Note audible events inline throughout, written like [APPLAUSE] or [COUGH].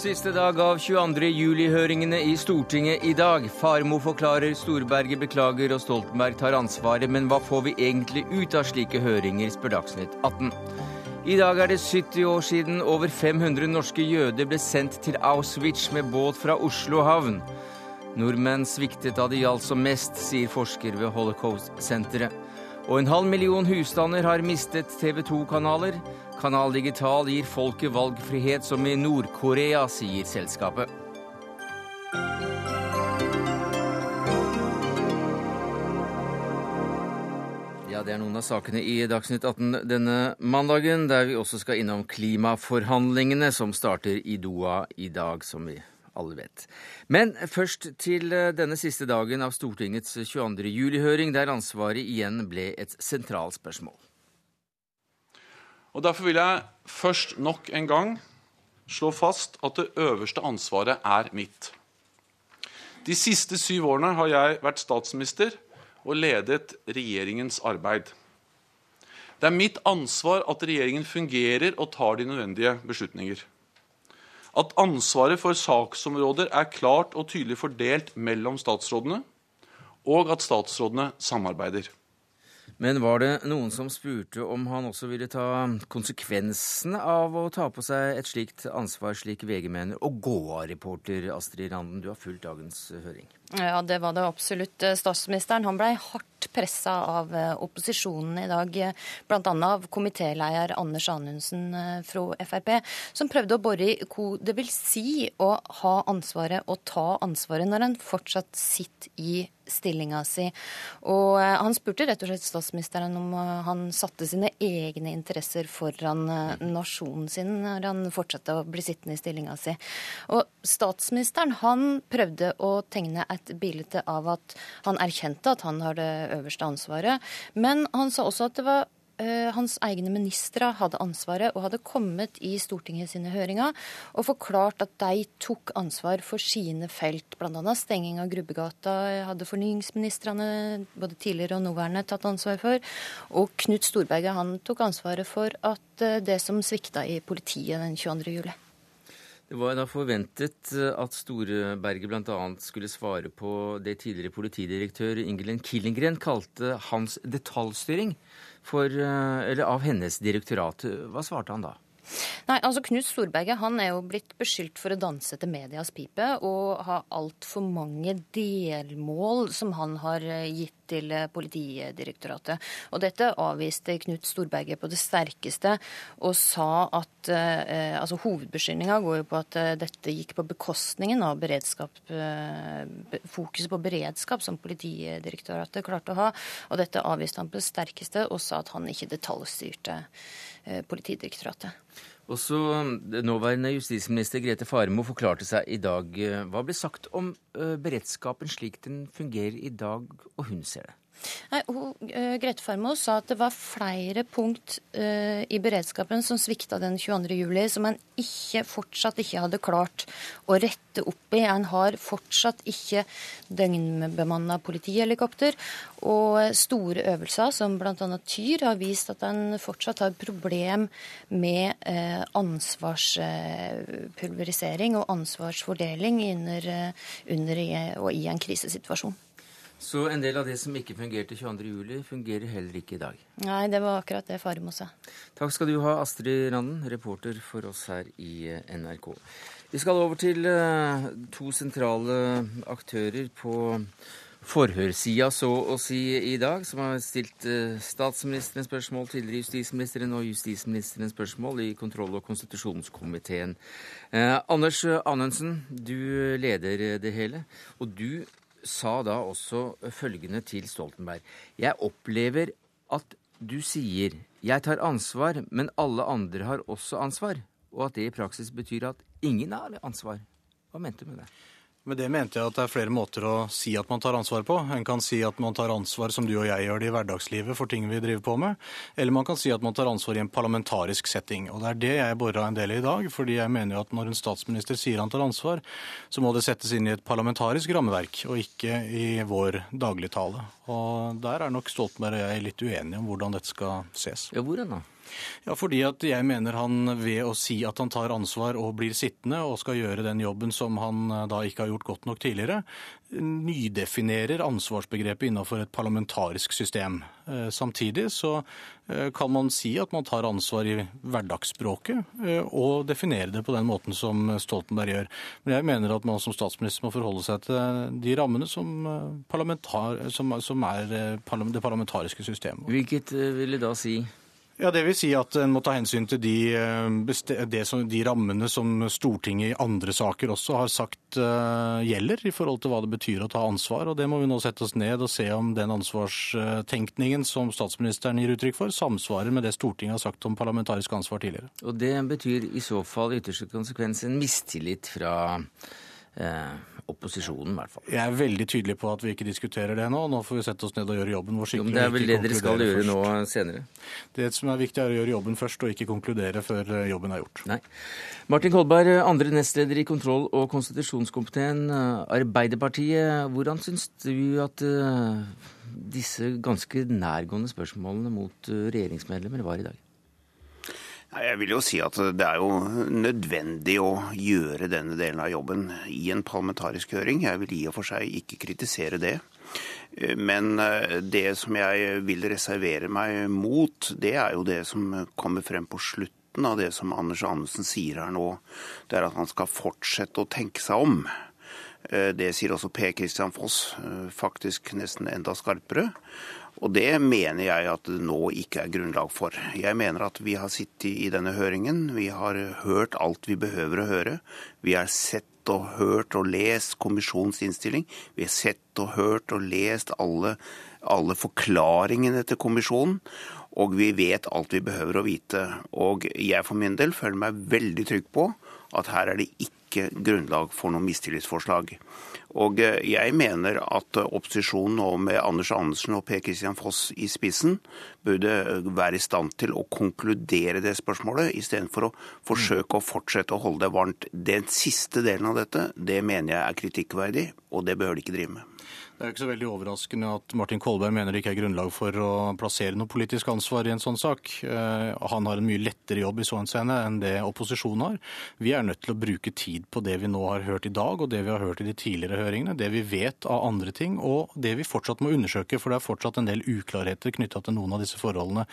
Siste dag av 22. juli-høringene i Stortinget i dag. Farmo forklarer, Storberget beklager og Stoltenberg tar ansvaret. Men hva får vi egentlig ut av slike høringer, spør Dagsnytt 18. I dag er det 70 år siden over 500 norske jøder ble sendt til Auschwitz med båt fra Oslo havn. Nordmenn sviktet da det gjaldt som mest, sier forsker ved Holocaust-senteret. Og en halv million husstander har mistet TV 2-kanaler. Kanal Digital gir folket valgfrihet som i Nord-Korea, sier selskapet. Ja, Det er noen av sakene i Dagsnytt 18 denne mandagen, der vi også skal innom klimaforhandlingene som starter i Doha i dag, som vi alle vet. Men først til eh, denne siste dagen av Stortingets 22. juli-høring, der ansvaret igjen ble et sentralt spørsmål. Og Derfor vil jeg først nok en gang slå fast at det øverste ansvaret er mitt. De siste syv årene har jeg vært statsminister og ledet regjeringens arbeid. Det er mitt ansvar at regjeringen fungerer og tar de nødvendige beslutninger. At ansvaret for saksområder er klart og tydelig fordelt mellom statsrådene, og at statsrådene samarbeider. Men var det noen som spurte om han også ville ta konsekvensene av å ta på seg et slikt ansvar, slik VG mener? Og gå av, reporter Astrid Randen, du har fulgt dagens høring. Ja, det var det absolutt. Statsministeren han ble hardt pressa av eh, opposisjonen i dag, bl.a. av komitéleder Anders Anundsen eh, fra Frp, som prøvde å bore i hva det vil si å ha ansvaret og ta ansvaret når en fortsatt sitter i stillinga si. Og eh, han spurte rett og slett statsministeren om han satte sine egne interesser foran nasjonen sin når han fortsatte å bli sittende i stillinga si. Og statsministeren han prøvde å tegne et bilde av at han erkjente at han har det øverste ansvaret. Men han sa også at det var eh, hans egne ministre hadde ansvaret og hadde kommet i Stortinget sine høringer og forklart at de tok ansvar for sine felt. Bl.a. stenging av Grubbegata hadde fornyingsministrene, både tidligere og nåværende, tatt ansvar for. Og Knut Storberget han tok ansvaret for at eh, det som svikta i politiet den 22. juli. Det var da forventet eh, at Storeberget bl.a. skulle svare på det tidligere politidirektør Ingelen Killingren kalte hans detaljstyring for, eh, av hennes direktorat. Hva svarte han da? Nei, altså Knut Storberget han er jo blitt beskyldt for å danse til medias pipe og ha altfor mange delmål som han har eh, gitt til eh, Politidirektoratet. Og Dette avviste Knut Storberget på det sterkeste og sa at eh, altså hovedbeskyldninga går jo på at eh, dette gikk på bekostningen av beredskap, eh, fokuset på beredskap som Politidirektoratet klarte å ha. Og dette avviste han på det sterkeste og sa at han ikke detaljstyrte eh, Politidirektoratet. Også nåværende justisminister Grete Faremo forklarte seg i dag. Hva ble sagt om beredskapen slik den fungerer i dag, og hun ser det? Nei, uh, Grete Farmo sa at det var flere punkt uh, i beredskapen som svikta den 22. juli, som en ikke, fortsatt ikke hadde klart å rette opp i. En har fortsatt ikke døgnbemanna politihelikopter. Og store øvelser, som bl.a. Tyr, har vist at en fortsatt har problem med uh, ansvarspulverisering og ansvarsfordeling under, under og i en krisesituasjon. Så en del av det som ikke fungerte 22.07, fungerer heller ikke i dag? Nei, det var akkurat det Faremo sa. Takk skal du ha, Astrid Randen, reporter for oss her i eh, NRK. Vi skal over til eh, to sentrale aktører på forhørssida, så å si, i dag, som har stilt eh, statsministeren spørsmål, tidligere justisministeren og justisministeren spørsmål i kontroll- og konstitusjonskomiteen. Eh, Anders Anundsen, du leder det hele. Og du sa da også følgende til Stoltenberg. Jeg opplever at du sier 'jeg tar ansvar, men alle andre har også ansvar', og at det i praksis betyr at ingen har ansvar. Hva mente du med det? Med det mente jeg at det er flere måter å si at man tar ansvar på. En kan si at man tar ansvar som du og jeg gjør det i hverdagslivet for ting vi driver på med. Eller man kan si at man tar ansvar i en parlamentarisk setting. Og det er det jeg bora en del i i dag. fordi jeg mener jo at når en statsminister sier han tar ansvar, så må det settes inn i et parlamentarisk rammeverk, og ikke i vår dagligtale. Og der er nok Stoltenberg og jeg litt uenige om hvordan dette skal ses. Ja, hvor da? Ja, fordi at jeg mener han ved å si at han tar ansvar og blir sittende og skal gjøre den jobben som han eh, da ikke har gjort godt nok tidligere, nydefinerer ansvarsbegrepet innenfor et parlamentarisk system. Eh, samtidig så eh, kan man si at man tar ansvar i hverdagsspråket og definere det på den måten som Stoltenberg gjør. Men jeg mener at man som statsminister må forholde seg til de rammene som, som, som er det parlamentariske systemet. Hvilket vil det da si? Ja, Det vil si at en må ta hensyn til de, eh, som, de, rammene som Stortinget i andre saker også har sagt uh, gjelder, i forhold til hva det betyr å ta ansvar. og Det må vi nå sette oss ned og se om den ansvarstenkningen som statsministeren gir uttrykk for, samsvarer med det Stortinget har sagt om parlamentarisk ansvar tidligere. Og Det betyr i så fall ytterste konsekvens en mistillit fra eh, opposisjonen, i hvert fall. Jeg er veldig tydelig på at vi ikke diskuterer det nå. Nå får vi sette oss ned og gjøre jobben vår skikkelig. Jo, men det er vel det dere skal gjøre først. nå senere? Det som er viktig, er å gjøre jobben først, og ikke konkludere før eh, jobben er gjort. Nei. Martin Kolberg, andre nestleder i kontroll- og konstitusjonskomiteen, Arbeiderpartiet. Hvordan syns du at uh, disse ganske nærgående spørsmålene mot regjeringsmedlemmer var i dag? Jeg vil jo si at det er jo nødvendig å gjøre denne delen av jobben i en parlamentarisk høring. Jeg vil i og for seg ikke kritisere det. Men eh, det som jeg vil reservere meg mot, det er jo det som kommer frem på slutten av det som Anders Andersen sier her nå. Det er at han skal fortsette å tenke seg om. Eh, det sier også Per Christian Foss, eh, faktisk nesten enda skarpere. Og det mener jeg at det nå ikke er grunnlag for. Jeg mener at vi har sittet i denne høringen, vi har hørt alt vi behøver å høre. Vi har sett og hørt og lest kommisjonens innstilling. Vi har sett og hørt og lest alle, alle forklaringene til kommisjonen. Og vi vet alt vi behøver å vite. Og jeg for min del føler meg veldig trygg på at her er det ikke grunnlag for noe mistillitsforslag. Og eh, jeg mener at opposisjonen nå med Anders Andersen og Per Christian Foss i spissen burde være i stand til å konkludere det spørsmålet, istedenfor å forsøke å fortsette å holde det varmt. Den siste delen av dette, det mener jeg er kritikkverdig, og det bør de ikke drive med. Det er ikke så veldig overraskende at Martin Kolberg mener det ikke er grunnlag for å plassere noe politisk ansvar i en sånn sak. Eh, han har en mye lettere jobb i så henseende enn det opposisjonen har. Vi er nødt til å bruke tid på det vi nå har hørt i dag, og det vi har hørt i de tidligere høringene. Det vi vet av andre ting, og det vi fortsatt må undersøke, for det er fortsatt en del uklarheter knytta til noen av disse forholdene.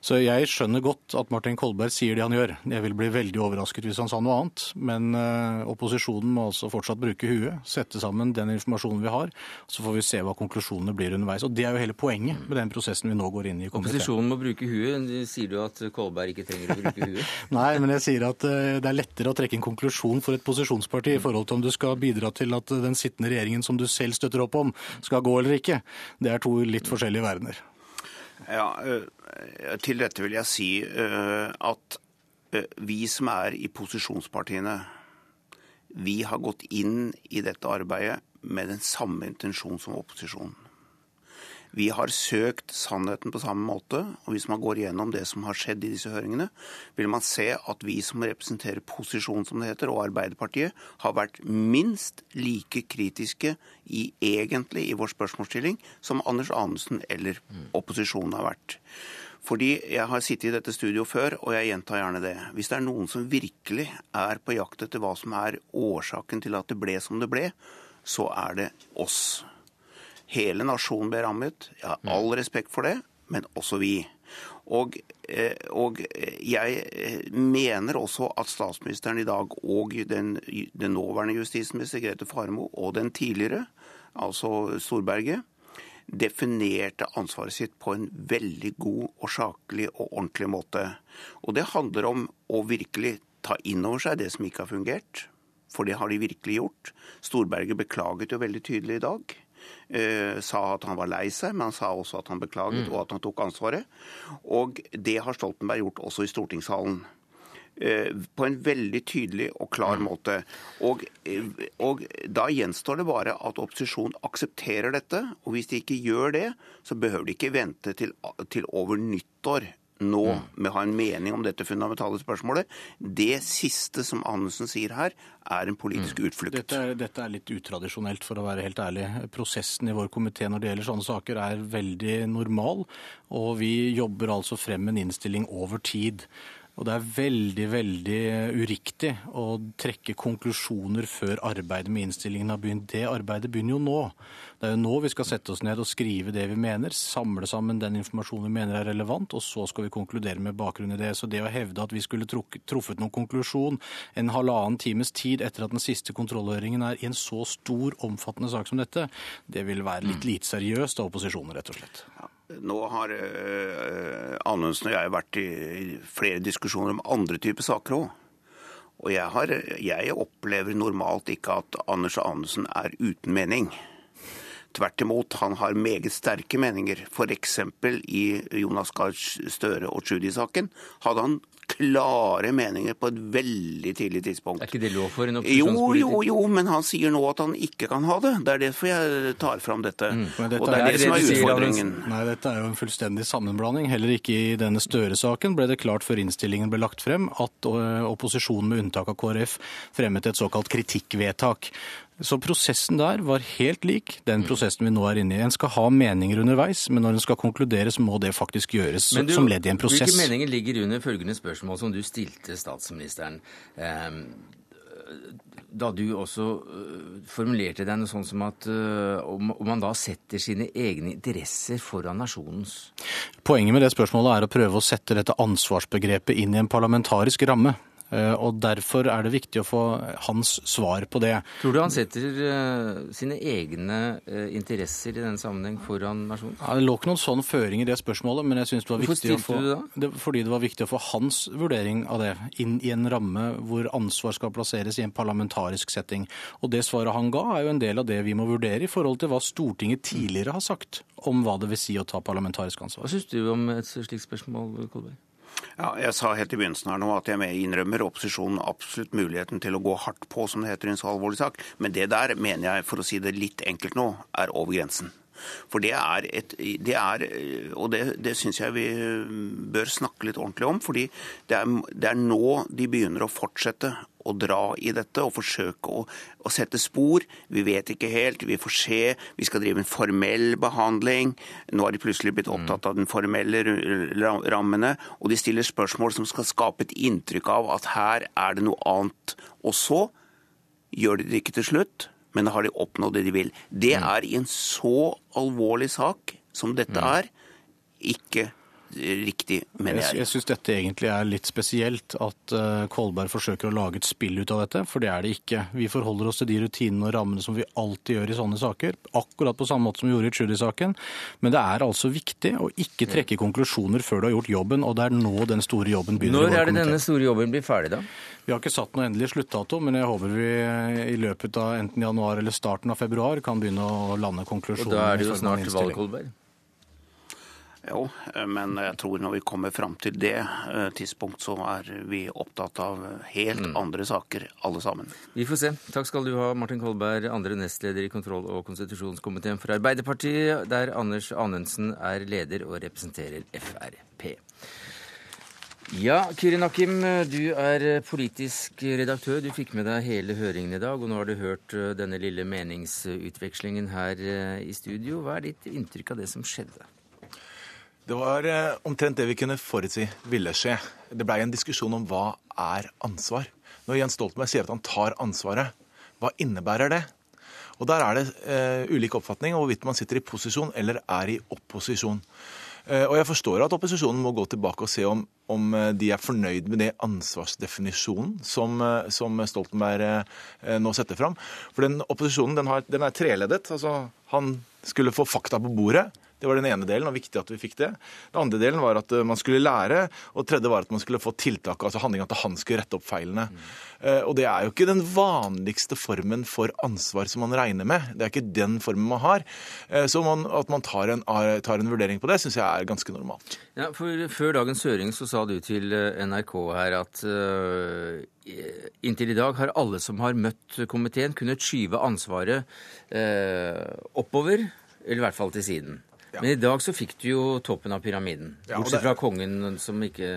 Så jeg skjønner godt at Martin Kolberg sier det han gjør. Jeg vil bli veldig overrasket hvis han sa noe annet. Men uh, opposisjonen må altså fortsatt bruke huet, sette sammen den informasjonen vi har. Så så får vi se hva konklusjonene blir underveis. Og Det er jo hele poenget med den prosessen vi nå går inn i. Opposisjonen må bruke huet. Sier du at Kolberg ikke trenger å bruke huet? [LAUGHS] Nei, men jeg sier at eh, det er lettere å trekke en konklusjon for et posisjonsparti i forhold til om du skal bidra til at den sittende regjeringen som du selv støtter opp om, skal gå eller ikke. Det er to litt forskjellige verdener. Ja, eh, Til dette vil jeg si eh, at vi som er i posisjonspartiene, vi har gått inn i dette arbeidet med den samme intensjon som opposisjonen. Vi har søkt sannheten på samme måte, og hvis man går igjennom det som har skjedd i disse høringene, vil man se at vi som representerer posisjonen, som det heter, og Arbeiderpartiet, har vært minst like kritiske i egentlig i vår spørsmålsstilling som Anders Anundsen eller opposisjonen har vært. Fordi jeg har sittet i dette studioet før, og jeg gjentar gjerne det. Hvis det er noen som virkelig er på jakt etter hva som er årsaken til at det ble som det ble, så er det oss. Hele nasjonen ble rammet. Jeg har all mm. respekt for det, men også vi. Og, eh, og, jeg eh, mener også at statsministeren i dag og den, den nåværende justisminister Grete Farmo og den tidligere, altså Storberget, definerte ansvaret sitt på en veldig god og saklig og ordentlig måte. Og det handler om å virkelig ta inn over seg det som ikke har fungert for det har de virkelig gjort. Storberget beklaget jo veldig tydelig i dag. Eh, sa at han var lei seg, men han sa også at han beklaget mm. og at han tok ansvaret. Og det har Stoltenberg gjort også i stortingssalen. på en veldig tydelig og klar måte. Og, og, da gjenstår det bare at opposisjonen aksepterer dette. Og hvis de ikke gjør det, så behøver de ikke vente til, til over nyttår nå med å ha en mening om dette fundamentale spørsmålet. Det siste som Anundsen sier her, er en politisk mm. utflukt. Dette er, dette er, litt utradisjonelt, for å være helt ærlig. Prosessen i vår komité når det gjelder sånne saker, er veldig normal. Og vi jobber altså frem en innstilling over tid. Og det er veldig, veldig uriktig å trekke konklusjoner før arbeidet med innstillingen har begynt. Det arbeidet begynner jo nå. Det er jo nå vi skal sette oss ned og skrive det vi mener, samle sammen den informasjonen vi mener er relevant, og så skal vi konkludere med bakgrunn i det. Så det å hevde at vi skulle truffet noen konklusjon en halvannen times tid etter at den siste kontrollhøringen er i en så stor, omfattende sak som dette, det vil være litt lite seriøst av opposisjonen, rett og slett. Ja. Nå har uh, Anundsen og jeg vært i flere diskusjoner om andre typer saker òg. Og jeg, har, jeg, opplever normalt ikke at Anders Anundsen er uten mening. Tvert imot, han har meget sterke meninger. F.eks. i Jonas Gahr Støre og Tschudi-saken hadde han klare meninger på et veldig tidlig tidspunkt. Er ikke det lov for en opposisjonspolitiker? Jo, jo, jo, men han sier nå at han ikke kan ha det. Det er derfor jeg tar fram dette. Mm. dette og det er, er det, som er utfordringen. Nei, dette er jo en fullstendig sammenblanding. Heller ikke i denne Støre-saken ble det klart før innstillingen ble lagt frem at opposisjonen med unntak av KrF fremmet et såkalt kritikkvedtak. Så prosessen der var helt lik den prosessen vi nå er inne i. En skal ha meninger underveis, men når en skal konkluderes, må det faktisk gjøres du, som ledd i en prosess. Hvilke meninger ligger under følgende spørsmål som du stilte statsministeren? Eh, da du også uh, formulerte deg noe sånn som at uh, om, man da setter sine egne interesser foran nasjonens? Poenget med det spørsmålet er å prøve å sette dette ansvarsbegrepet inn i en parlamentarisk ramme. Eh, og Derfor er det viktig å få hans svar på det. Tror du han setter uh, sine egne uh, interesser i den sammenheng foran nasjonen? Ja, det lå ikke noen sånn føring i det spørsmålet, men jeg synes det var Hvorfor viktig å få du? Det, fordi det var viktig å få hans vurdering av det inn i en ramme hvor ansvar skal plasseres i en parlamentarisk setting. Og det svaret han ga, er jo en del av det vi må vurdere i forhold til hva Stortinget tidligere har sagt om hva det vil si å ta parlamentarisk ansvar. Hva syns du om et slikt spørsmål, Kolberg? Ja, jeg sa helt i begynnelsen her nå at jeg innrømmer opposisjonen absolutt muligheten til å gå hardt på, som det heter i en så alvorlig sak. Men det der mener jeg, for å si det litt enkelt nå, er over grensen. For det er et det er, Og det, det syns jeg vi bør snakke litt ordentlig om. fordi det er, det er nå de begynner å fortsette å dra i dette og forsøke å, å, sette spor. Vi vet ikke helt, vi får se. Vi skal drive en formell behandling. Nå har de plutselig blitt opptatt av den formelle rammene. Og de stiller spørsmål som skal skape et inntrykk av at her er det noe annet. Og så gjør de det ikke til slutt, men har de oppnådd det de vil. Det mm. er i en så alvorlig sak som dette mm. er, ikke riktig, mener jeg. Jeg, jeg syns dette egentlig er litt spesielt, at uh, Kolberg forsøker å lage et spill ut av dette, for det er det ikke. Vi forholder oss til de rutinene og rammene som vi alltid gjør i sånne saker, akkurat på samme måte som vi gjorde i Tschudi-saken. Men det er altså viktig å ikke trekke konklusjoner før du har gjort jobben, og det er nå den store jobben begynner. Når er det denne store jobben blir ferdig, da? Vi har ikke satt noe endelig sluttdato, men jeg håper vi i løpet av enten januar eller starten av februar kan begynne å lande konklusjoner. Og da er det jo snart valg, Kolberg? Jo, men jeg tror når vi kommer fram til det eh, tidspunkt, så er vi opptatt av helt mm. andre saker, alle sammen. Vi får se. Takk skal du ha, Martin Kolberg, andre nestleder i kontroll- og konstitusjonskomiteen for Arbeiderpartiet, der Anders Anundsen er leder og representerer Frp. Ja, Kyrin Nakim, du er politisk redaktør. Du fikk med deg hele høringen i dag, og nå har du hørt eh, denne lille meningsutvekslingen her eh, i studio. Hva er ditt inntrykk av det som skjedde? Det var eh, omtrent det vi kunne forutsi ville skje. Det blei en diskusjon om hva er ansvar. Når Jens Stoltenberg sier at han tar ansvaret, hva innebærer det? Og Der er det eh, ulik oppfatning om hvorvidt man sitter i posisjon eller er i opposisjon. Eh, og Jeg forstår at opposisjonen må gå tilbake og se om, om de er fornøyd med det ansvarsdefinisjonen som, uh, som Stoltenberg nå setter fram. For den opposisjonen den, har, den er treleddet. altså Han skulle få fakta på bordet. Det var den ene delen, og viktig at vi fikk det. Den andre delen var at man skulle lære, og tredje var at man skulle få tiltak, altså handling at han skulle rette opp feilene. Mm. Og det er jo ikke den vanligste formen for ansvar som man regner med. Det er ikke den formen man har. Så man, at man tar en, tar en vurdering på det, syns jeg er ganske normalt. Ja, for Før dagens høring så sa du til NRK her at uh, inntil i dag har alle som har møtt komiteen, kunnet skyve ansvaret uh, oppover, eller i hvert fall til siden. Men i dag så fikk du jo toppen av pyramiden. Bortsett fra kongen som ikke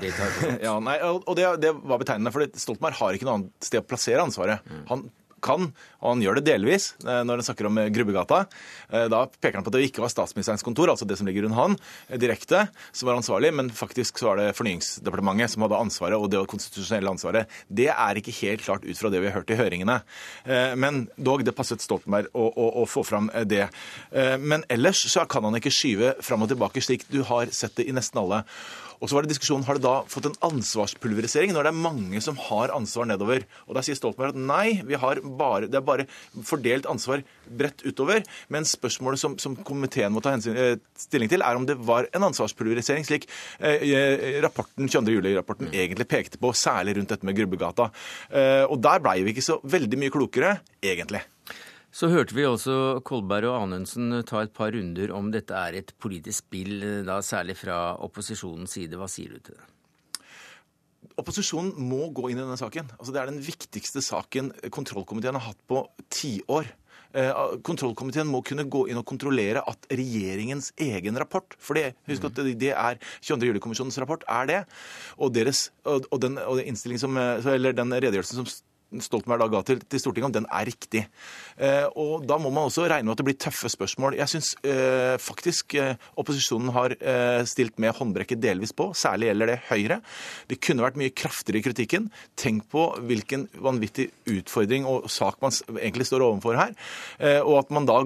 deltar. [LAUGHS] ja, nei, og det, det var betegnende, for Stoltenberg har ikke noe annet sted å plassere ansvaret. Mm. Han kan, og han gjør det delvis eh, når han snakker om eh, Grubbegata. Eh, da peker han på at det ikke var statsministerens kontor, altså det som ligger rundt han, direkte, som var ansvarlig, men faktisk så var det Fornyingsdepartementet som hadde ansvaret, og det konstitusjonelle ansvaret. Det er ikke helt klart ut fra det vi har hørt i høringene. Men dog, det passet Stoltenberg å, å, å få fram det. Men ellers så kan han ikke skyve fram og tilbake slik du har sett det i nesten alle. Og så var det diskusjonen har det da fått en ansvarspulverisering når det er mange som har ansvar nedover. Og der sier Stoltenberg at nei, vi har bare, det er bare fordelt ansvar bredt utover. Men spørsmålet som, som komiteen må ta hensyn, eh, stilling til, er om det var en ansvarspulverisering, slik eh, eh rapporten, 22. juli-rapporten mm. egentlig pekte på, særlig rundt dette med Grubbegata. Eh, og der blei vi ikke så veldig mye klokere, egentlig. Så hørte vi også Kolberg og Anundsen ta et par runder om dette er et politisk spill, da særlig fra opposisjonens side. Hva sier du til det? Opposisjonen må gå inn i denne saken. Altså, det er den viktigste saken kontrollkomiteen har hatt på tiår. Eh, kontrollkomiteen må kunne gå inn og kontrollere at regjeringens egen rapport For det, husk at det er 22. juli-kommisjonens rapport er det. Og, deres, og, den, og som, eller den redegjørelsen som Stoltenberg da ga til, til, Stortinget, om den er riktig. Eh, og Da må man også regne med at det blir tøffe spørsmål. Jeg syns eh, faktisk eh, opposisjonen har eh, stilt med håndbrekket delvis på. Særlig gjelder det Høyre. Det kunne vært mye kraftigere i kritikken. Tenk på hvilken vanvittig utfordring og sak man egentlig står overfor her. Eh, og at man da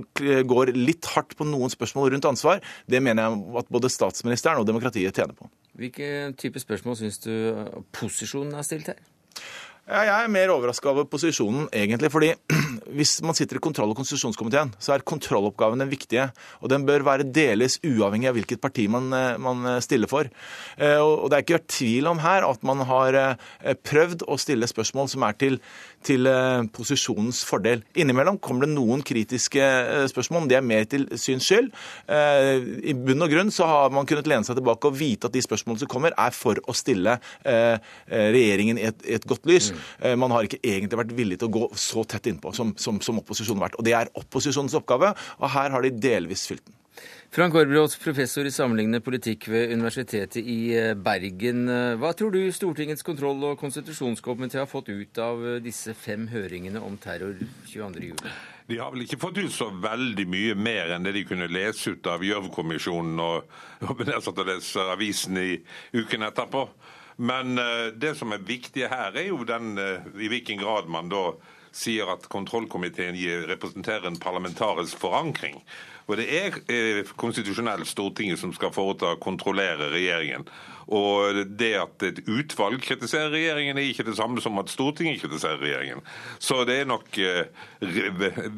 går litt hardt på noen spørsmål rundt ansvar, det mener jeg at både statsministeren og demokratiet tjener på. Hvilke type spørsmål syns du posisjonen har stilt her? Jeg er mer overraska over posisjonen, egentlig. fordi [CLEARS THROAT] hvis man sitter i kontroll- og konstitusjonskomiteen, så er kontrolloppgaven den viktige. Og den bør være deles uavhengig av hvilket parti man, eh, man eh, stiller for. Eh, og det er ikke vært tvil om her at man har prøvd å stille spørsmål som er til, til posisjonens fordel. Innimellom kommer det noen kritiske spørsmål, men det er mer til syns skyld. I bunn og grunn så har man kunnet lene seg tilbake og vite at de spørsmålene som kommer, er for å stille regjeringen i et, et godt lys. Mm. Man har ikke egentlig vært villig til å gå så tett innpå som, som, som opposisjonen har vært. Og det er opposisjonens oppgave, og her har de delvis fylt den. Frank Aarbrot, professor i sammenlignende politikk ved Universitetet i eh, Bergen. Hva tror du Stortingets kontroll- og konstitusjonskomité har fått ut av eh, disse fem høringene om terror 22.07? De har vel ikke fått ut så veldig mye mer enn det de kunne lese ut av Gjørv-kommisjonen og, og nedsatt å lese avisen i uken etterpå. Men uh, det som er viktig her, er jo den, i hvilken grad man da sier at kontrollkomiteen representerer en parlamentarisk forankring. Og Det er eh, konstitusjonelt Stortinget som skal foreta kontrollere regjeringen. Og det at et utvalg kritiserer regjeringen, er ikke det samme som at Stortinget kritiserer regjeringen. Så det er nok eh,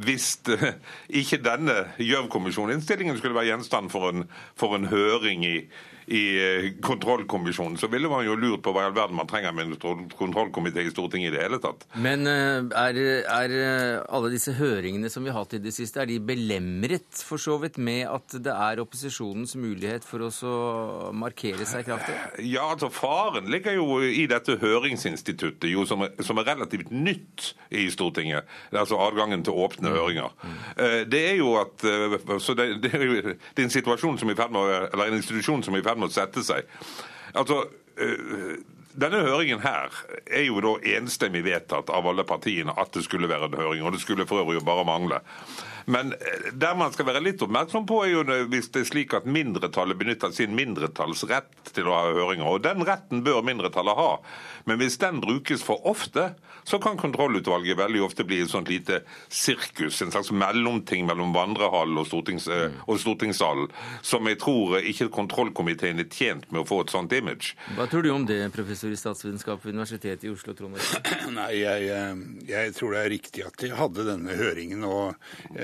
Hvis eh, ikke denne Gjørv-kommisjoninnstillingen skulle være gjenstand for en, for en høring i, i eh, kontrollkommisjonen, så ville man jo lurt på hva i all verden man trenger med en kontrollkomité i Stortinget i det hele tatt. Men eh, er, er, eh, alle disse høringene som vi har hatt i det siste, er de belemret for så vidt med at det er opposisjonens mulighet for å markere seg kraftig? Ja, altså Faren ligger jo i dette høringsinstituttet, jo, som, er, som er relativt nytt i Stortinget. Altså adgangen til åpne mm. høringer. Mm. Det er jo at så det, det, er det er en situasjon som er i ferd med, eller en institusjon som er i ferd med å sette seg. Altså, eh, denne høringen her er jo da enstemmig vedtatt av alle partiene at det skulle være en høring, og det skulle for øvrig bare mangle. Men eh, der man skal være litt oppmerksom på, er jo hvis det er slik at mindretallet benytter sin mindretallsrett til å ha høringer. Og den retten bør mindretallet ha. Men hvis den brukes for ofte, så kan kontrollutvalget veldig ofte bli et sånt lite sirkus. En slags mellomting mellom vandrehallen og, stortings, eh, mm. og stortingssalen. Som jeg tror ikke kontrollkomiteen er tjent med å få et sånt image. Hva tror du om det, professor i statsvitenskap ved Universitetet i Oslo, Trond [CLEARS THROAT] Nei, jeg, eh, jeg, tror det er riktig at de hadde denne høringen. og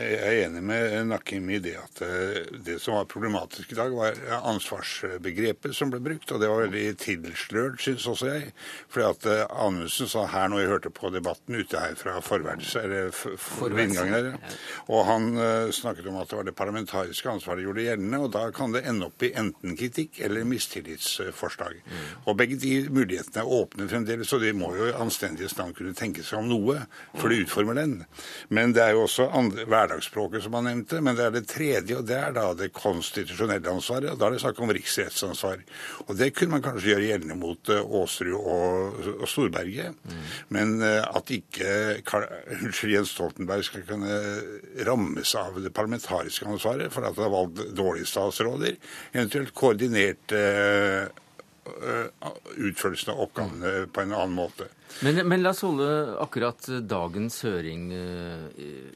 Jeg er enig med Nakim i det at eh, det som var problematisk i dag, var ansvarsbegrepet som ble brukt. Og det var veldig tilslørt, syns også jeg. Fordi at eh, Anundsen sa her når jeg hørte på debatten ute her fra forværelset, eller for inngangen her, og han snakket om at det var det parlamentariske ansvaret gjorde gjeldende, og da kan det ende opp i enten kritikk eller mistillitsforslag. Mm. Og begge de mulighetene er åpne fremdeles, og de må jo anstendighetsnavn kunne tenke seg om noe før de utformer den. Men det er jo også andre, hverdagsspråket som han nevnte. Men det er det tredje, og det er da det konstitusjonelle ansvaret. og Da er det snakk om riksrettsansvar. Og det kunne man kanskje gjøre gjeldende mot uh, Aasrud og, og, Storberget. Mm. Men uh, at ikke unnskyld, Jens Stoltenberg skal kunne rammes av det parlamentariske ansvaret for at han har valgt dårlige statsråder, eventuelt koordinert uh, utførelsen av oppgavene på en annen måte. Men, men, la oss holde akkurat dagens høring uh,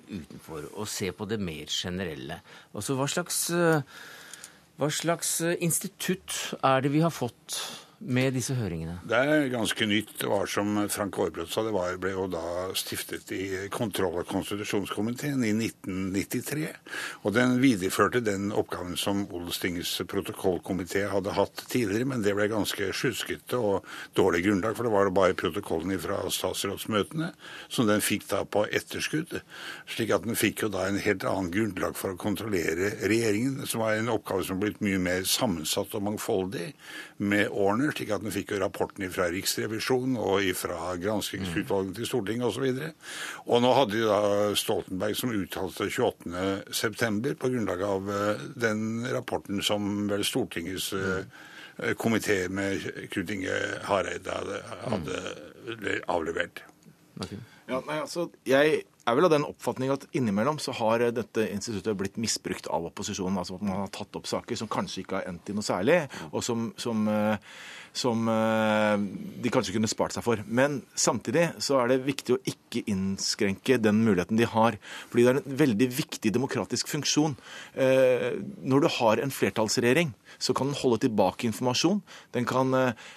utenfor og se på det mer generelle. Altså, hva slags, uh, hva slags institutt er det vi har fått med disse høringene? Det er ganske nytt. Det var som Frank Aarbrot sa, det var, ble jo da stiftet i kontroll- og konstitusjonskomiteen i 1993. Og den videreførte den oppgaven som Odelstingets protokollkomité hadde hatt tidligere, men det ble ganske sjuskete og dårlig grunnlag, for det var bare protokollen fra statsrådsmøtene som den fikk da på etterskudd. Slik at den fikk jo da en helt annen grunnlag for å kontrollere regjeringen, som var en oppgave som blitt mye mer sammensatt og mangfoldig med årene slik at den fikk jo rapporten fra Riksrevisjonen og fra granskingsutvalget til Stortinget osv. Og, så og nå hadde de da Stoltenberg som uttalte 28.9. på grunnlag av eh, den rapporten som vel Stortingets eh, komité med Knut Inge Hareide hadde, hadde avlevert. Okay. Ja, nei, altså, jeg er vel av den oppfatning at innimellom så har dette instituttet blitt misbrukt av opposisjonen. altså at Man har tatt opp saker som kanskje ikke har endt i noe særlig, og som, som uh, som eh, de kanskje kunne spart seg for. Men samtidig så er det viktig å ikke innskrenke den muligheten de har. Fordi det er en veldig viktig demokratisk funksjon. Eh, når du har en flertallsregjering, så kan den holde tilbake informasjon. Den kan eh,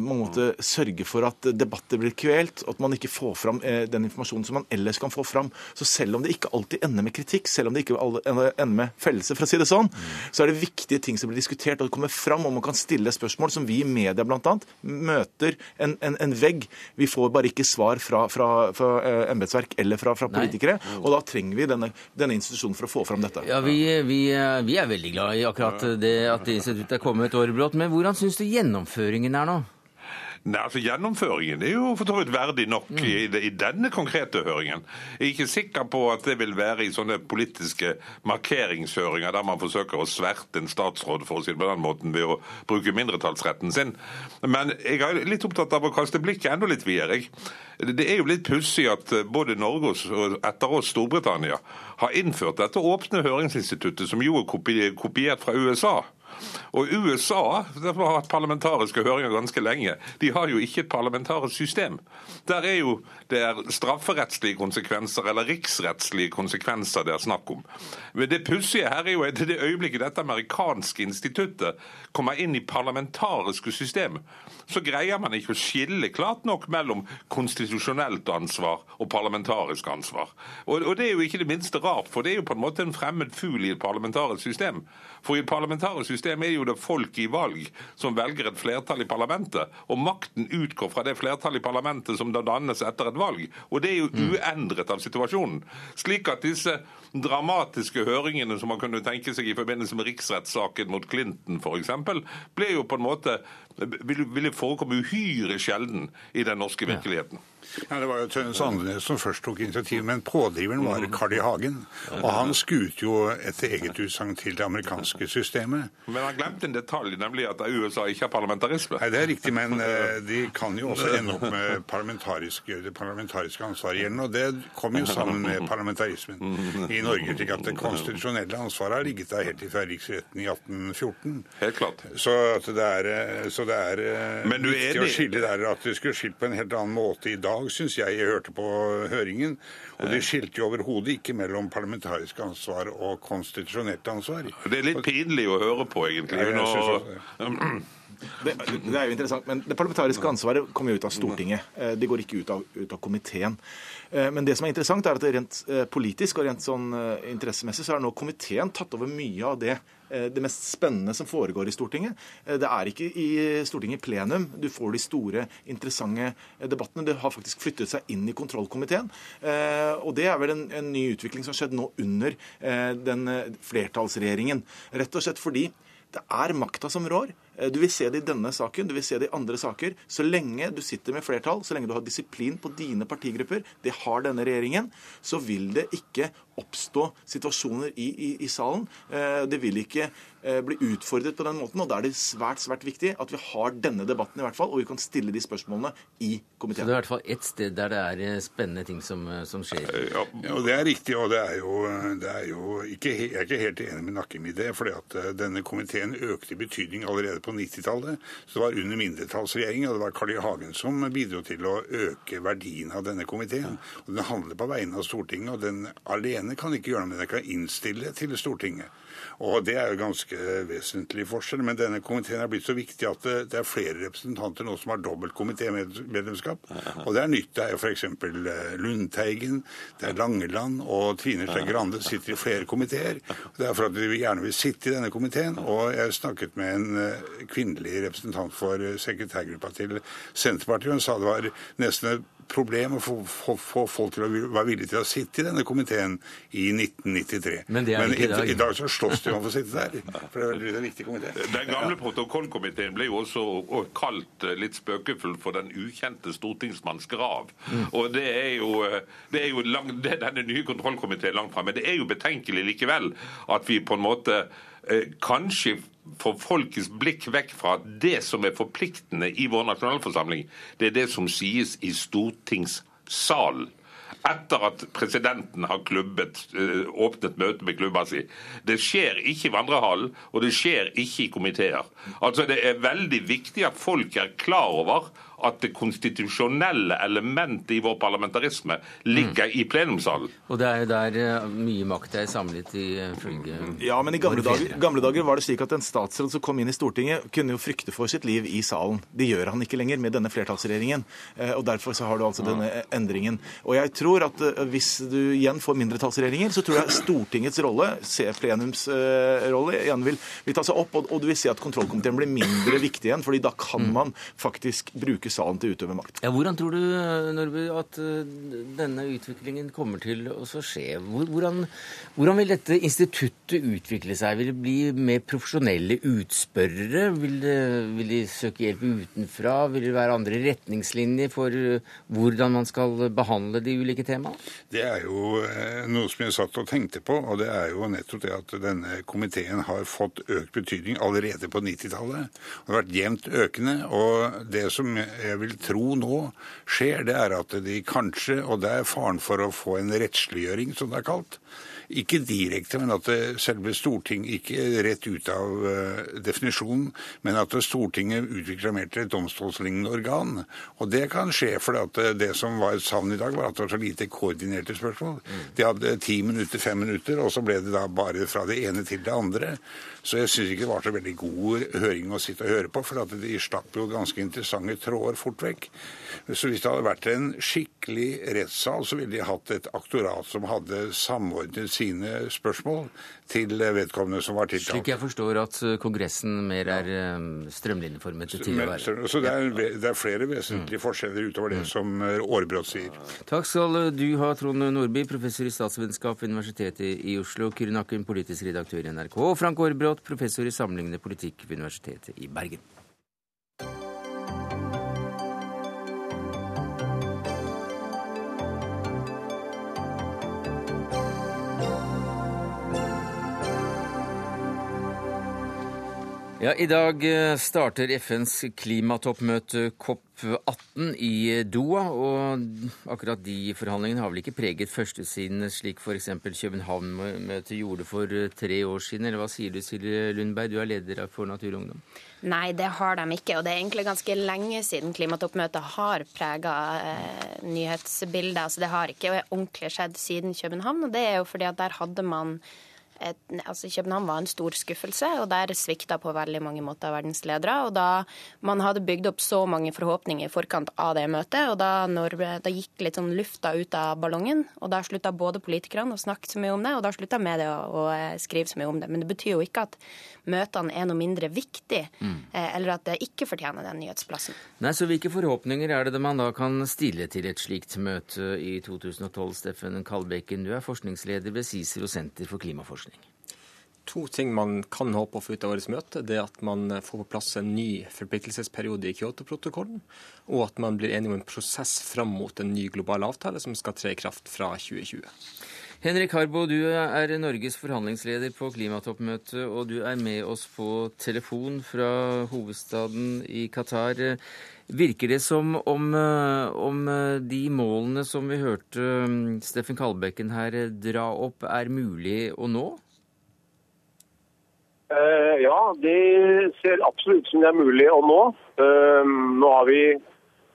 måte sørge for at debatter blir kvelt, at man ikke får fram den informasjonen som man ellers kan få fram. Så selv om det ikke alltid ender med kritikk, selv om det ikke ender med fellelse, for å si det sånn, så er det viktige ting som blir diskutert, og det kommer fram, og man kan stille spørsmål som vi i media bl.a. møter en, en, en, vegg. Vi får bare ikke svar fra, fra, fra uh, embetsverk eller fra, fra politikere. Nei. Og da trenger vi denne, denne, institusjonen for å få fram dette. Ja, vi, vi, vi er veldig glad i akkurat det at det instituttet er kommet, Aarbrot. Men hvordan syns du gjennomføringen er nå? Nei, altså Gjennomføringen er jo for så vidt verdig nok mm. i, i, denne konkrete høringen. Jeg er ikke sikker på at det vil være i sånne politiske markeringshøringer der man forsøker å sverte en statsråd for å si det på den måten ved å bruke mindretallsretten sin. Men jeg er litt opptatt av å kaste blikket enda litt videre. Det er jo litt pussig at både Norge og etter oss Storbritannia har innført dette åpne høringsinstituttet, som jo er kopiert fra USA. Og USA det har hatt parlamentariske høringer ganske lenge. De har jo ikke et parlamentarisk system. Der er jo det er strafferettslige konsekvenser eller riksrettslige konsekvenser det er snakk om. Men det pussige her er jo at det øyeblikket dette amerikanske instituttet kommer inn i parlamentariske system, så greier man ikke å skille klart nok mellom konstitusjonelt ansvar og parlamentarisk ansvar. Og, og det er jo ikke det minste rart, for det er jo på en måte en fremmed fugl i et parlamentarisk system. For i et parlamentarisk system er jo det folk i valg som velger et flertall i parlamentet, og makten utgår fra det flertallet i parlamentet som da dannes etter et valg. Og det er jo mm. uendret av situasjonen. Slik at disse dramatiske høringene som man kunne tenke seg i forbindelse med riksrettssaken mot Clinton f.eks., ble jo på en måte ville forekomme uhyre sjelden i den norske virkeligheten. Ja, Det var jo Tønne Sandnes som først tok initiativ, men pådriveren var Carl I. Hagen. Og han skuet jo etter eget utsagn til det amerikanske systemet. Men han glemte en detalj, nemlig at USA ikke har parlamentarisme. Nei, Det er riktig, men uh, [LAUGHS] de kan jo også ende opp med parlamentarisk, det parlamentariske ansvaret igjen. Og det kom jo sammen med parlamentarismen i Norge. slik at det konstitusjonelle ansvaret har ligget der helt fra riksretten i 1814. Helt klart. Så det er, eh, så det er uh, viktig å skille der at det skulle skilt på en helt annen måte i dag, syns jeg jeg hørte på høringen. Og de skilte jo overhodet ikke mellom parlamentarisk ansvar og konstitusjonelt ansvar. Det er litt pinlig å høre på, egentlig. Ja, [CLEARS THROAT] Det, det, er jo interessant, men det parlamentariske ansvaret kommer jo ut av Stortinget. Eh, det går ikke ut av, ut av komiteen. Eh, men det som er interessant, er at rent eh, politisk og rent sånn interessemessig så har nå komiteen tatt over mye av det det mest spennende som foregår i Stortinget. Det er ikke i Stortinget plenum du får de store, interessante debattene. Det har faktisk flyttet seg inn i kontrollkomiteen. Og det er vel en, en ny utvikling som har skjedd nå under den flertallsregjeringen. Rett og slett fordi det er makta som rår. Eh, du vil se det i denne saken, du vil se det i andre saker. Så lenge du sitter med flertall, så lenge du har disiplin på dine partigrupper, det har denne regjeringen, så vil det ikke oppstå situasjoner i, i, i salen. Eh, det vil ikke eh, bli utfordret på den måten. og Da er det svært svært viktig at vi har denne debatten, i hvert fall, og vi kan stille de spørsmålene i komiteen. Så det er i hvert fall ett sted der det er spennende ting som, som skjer? Ja, og Det er riktig. og det er jo, det er jo ikke, Jeg er ikke helt enig med Nakkim i det. fordi at denne komiteen økte i betydning allerede på 90-tallet. Så det var under mindretallsregjeringen, og det var Carl I. Hagen som bidro til å øke verdien av denne komiteen. Og Den handler på vegne av Stortinget, og den alene kan ikke gjøre noe med det. Den kan innstille til Stortinget. Og Det er jo ganske vesentlig forskjell. Men denne komiteen er blitt så viktig at det er flere representanter nå som har dobbelt komitémedlemskap. Og det er nytt. Det er jo f.eks. Eh, Lundteigen, det er Langeland og Trine Skei Grande sitter i flere komiteer. Det er for at de gjerne vil sitte i denne komiteen. Og jeg snakket med en eh, kvinnelig representant for eh, sekretærgruppa til Senterpartiet. og Hun sa det var nesten problem å få, få, få, folk til å være villige til å sitte i denne komiteen i 1993. Men, det er Men i, dag. i, dag så slåss de om å få sitte der. For det er en viktig komité. Den gamle protokollkomiteen ble jo også kalt eh, litt spøkefullt for Den ukjente stortingsmanns grav. Mm. Og det er jo, eh, det er jo lang, det er denne nye kontrollkomiteen langt fra. Men det er jo betenkelig likevel at vi på en måte eh, kanskje får folkets blikk vekk fra at det som er forpliktende i vår nasjonalforsamling, det er det som sies i stortingssalen etter at presidenten har klubbet, øh, åpnet møte med klubba si. Det skjer ikke i vandrehallen, og det skjer ikke i komiteer. Altså Det er veldig viktig at folk er klar over at det konstitusjonelle elementet i vår parlamentarisme ligger mm. i plenumssalen. Og det er jo der eh, mye makt er samlet ifølge eh, Ja, men i gamle dager, gamle dager, var det slik at en statsråd som kom inn i Stortinget, kunne jo frykte for sitt liv i salen. Det gjør han ikke lenger med denne flertallsregjeringen. Eh, og Derfor så har du altså denne endringen. Og jeg tror at hvis du igjen får mindretallsregjeringer, så tror jeg Stortingets rolle, se plenumsrolle, igjen vil, vil ta seg opp. Og, og du vil se at kontrollkomiteen blir mindre viktig igjen, fordi da kan mm. man faktisk bruke bruke salen til å utøve makt. Ja, hvordan tror du Norby, at eh, denne utviklingen kommer til å skje? Hvordan, hvordan, vil dette instituttet utvikle seg? Vil det bli mer profesjonelle utspørrere? Vil, det, vil de søke hjelp utenfra? Vil det være andre retningslinjer for eh, hvordan man skal behandle de ulike temaene? Det er jo eh, noe som jeg satt og tenkte på, og det er jo nettopp det at denne komiteen har fått økt betydning allerede på 90-tallet. Det har vært jevnt økende. og det som jeg vil tro nå skjer, det er at de kanskje, og det er faren for å få en rettsliggjøring, som det er kalt, ikke direkte, men at selve Stortinget ikke rett ut av uh, definisjonen, men at Stortinget utvikler mer til et domstolslignende organ. Og det kan skje, for det som var et savn i dag, var at det var så lite koordinerte spørsmål. Mm. De hadde ti minutter, fem minutter, og så ble det da bare fra det ene til det andre. Så jeg syns ikke det var så veldig god høring å sitte og høre på, for at de slapp jo ganske interessante tråder fort vekk. Så hvis det hadde vært en skikkelig rettssal, så ville de hatt et aktorat som hadde samordnet sine spørsmål til vedkommende som var tiltalt. Slik jeg forstår at eh, Kongressen mer er eh, strømlinjeformet til å være. Så det er, det er flere vesentlige mm. forskjeller utover det mm. som eh, Aarbrot sier. Takk skal du ha, Trond Nordby, professor i statsvitenskap ved Universitetet i Oslo, Kyrre Nakken, politisk redaktør i NRK, og Frank Aarbrot, professor i sammenlignende politikk ved Universitetet i Bergen. Ja, I dag eh, starter FNs klimatoppmøte COP18 i Doha. Og akkurat de forhandlingene har vel ikke preget førstesiden slik f.eks. København-møtet gjorde for eh, tre år siden. Eller hva sier du Silje Lundberg, du er leder for Naturungdom? Nei, det har de ikke. Og det er egentlig ganske lenge siden klimatoppmøtet har prega eh, nyhetsbildet. Altså det har ikke ordentlig skjedd siden København. Og det er jo fordi at der hadde man et, altså København var en stor skuffelse, og der svikta på veldig mange måter verdens ledere. Og da man hadde bygd opp så mange forhåpninger i forkant av det møtet, og da, når, da gikk litt sånn lufta ut av ballongen, og da slutta både politikerne å snakke så mye om det, og da slutta media å, å skrive så mye om det. Men det betyr jo ikke at møtene er noe mindre viktig, mm. Eh, eller at det ikke fortjener den nyhetsplassen. Nei, så Hvilke forhåpninger er det man da kan stille til et slikt møte i 2012, Steffen Kalbekken? Du er forskningsleder ved CICERO senter for klimaforskning to ting man kan håpe å få ut av årets møte. Det er at man får på plass en ny forpliktelsesperiode i Kyoto-protokollen, og at man blir enig om en prosess fram mot en ny global avtale som skal tre i kraft fra 2020. Henrik Harbo, du er Norges forhandlingsleder på klimatoppmøtet, og du er med oss på telefon fra hovedstaden i Qatar. Virker det som om, om de målene som vi hørte um, Steffen Kalbekken her dra opp, er mulig å nå? Uh, ja, det ser absolutt ut som det er mulig å nå. Uh, nå har vi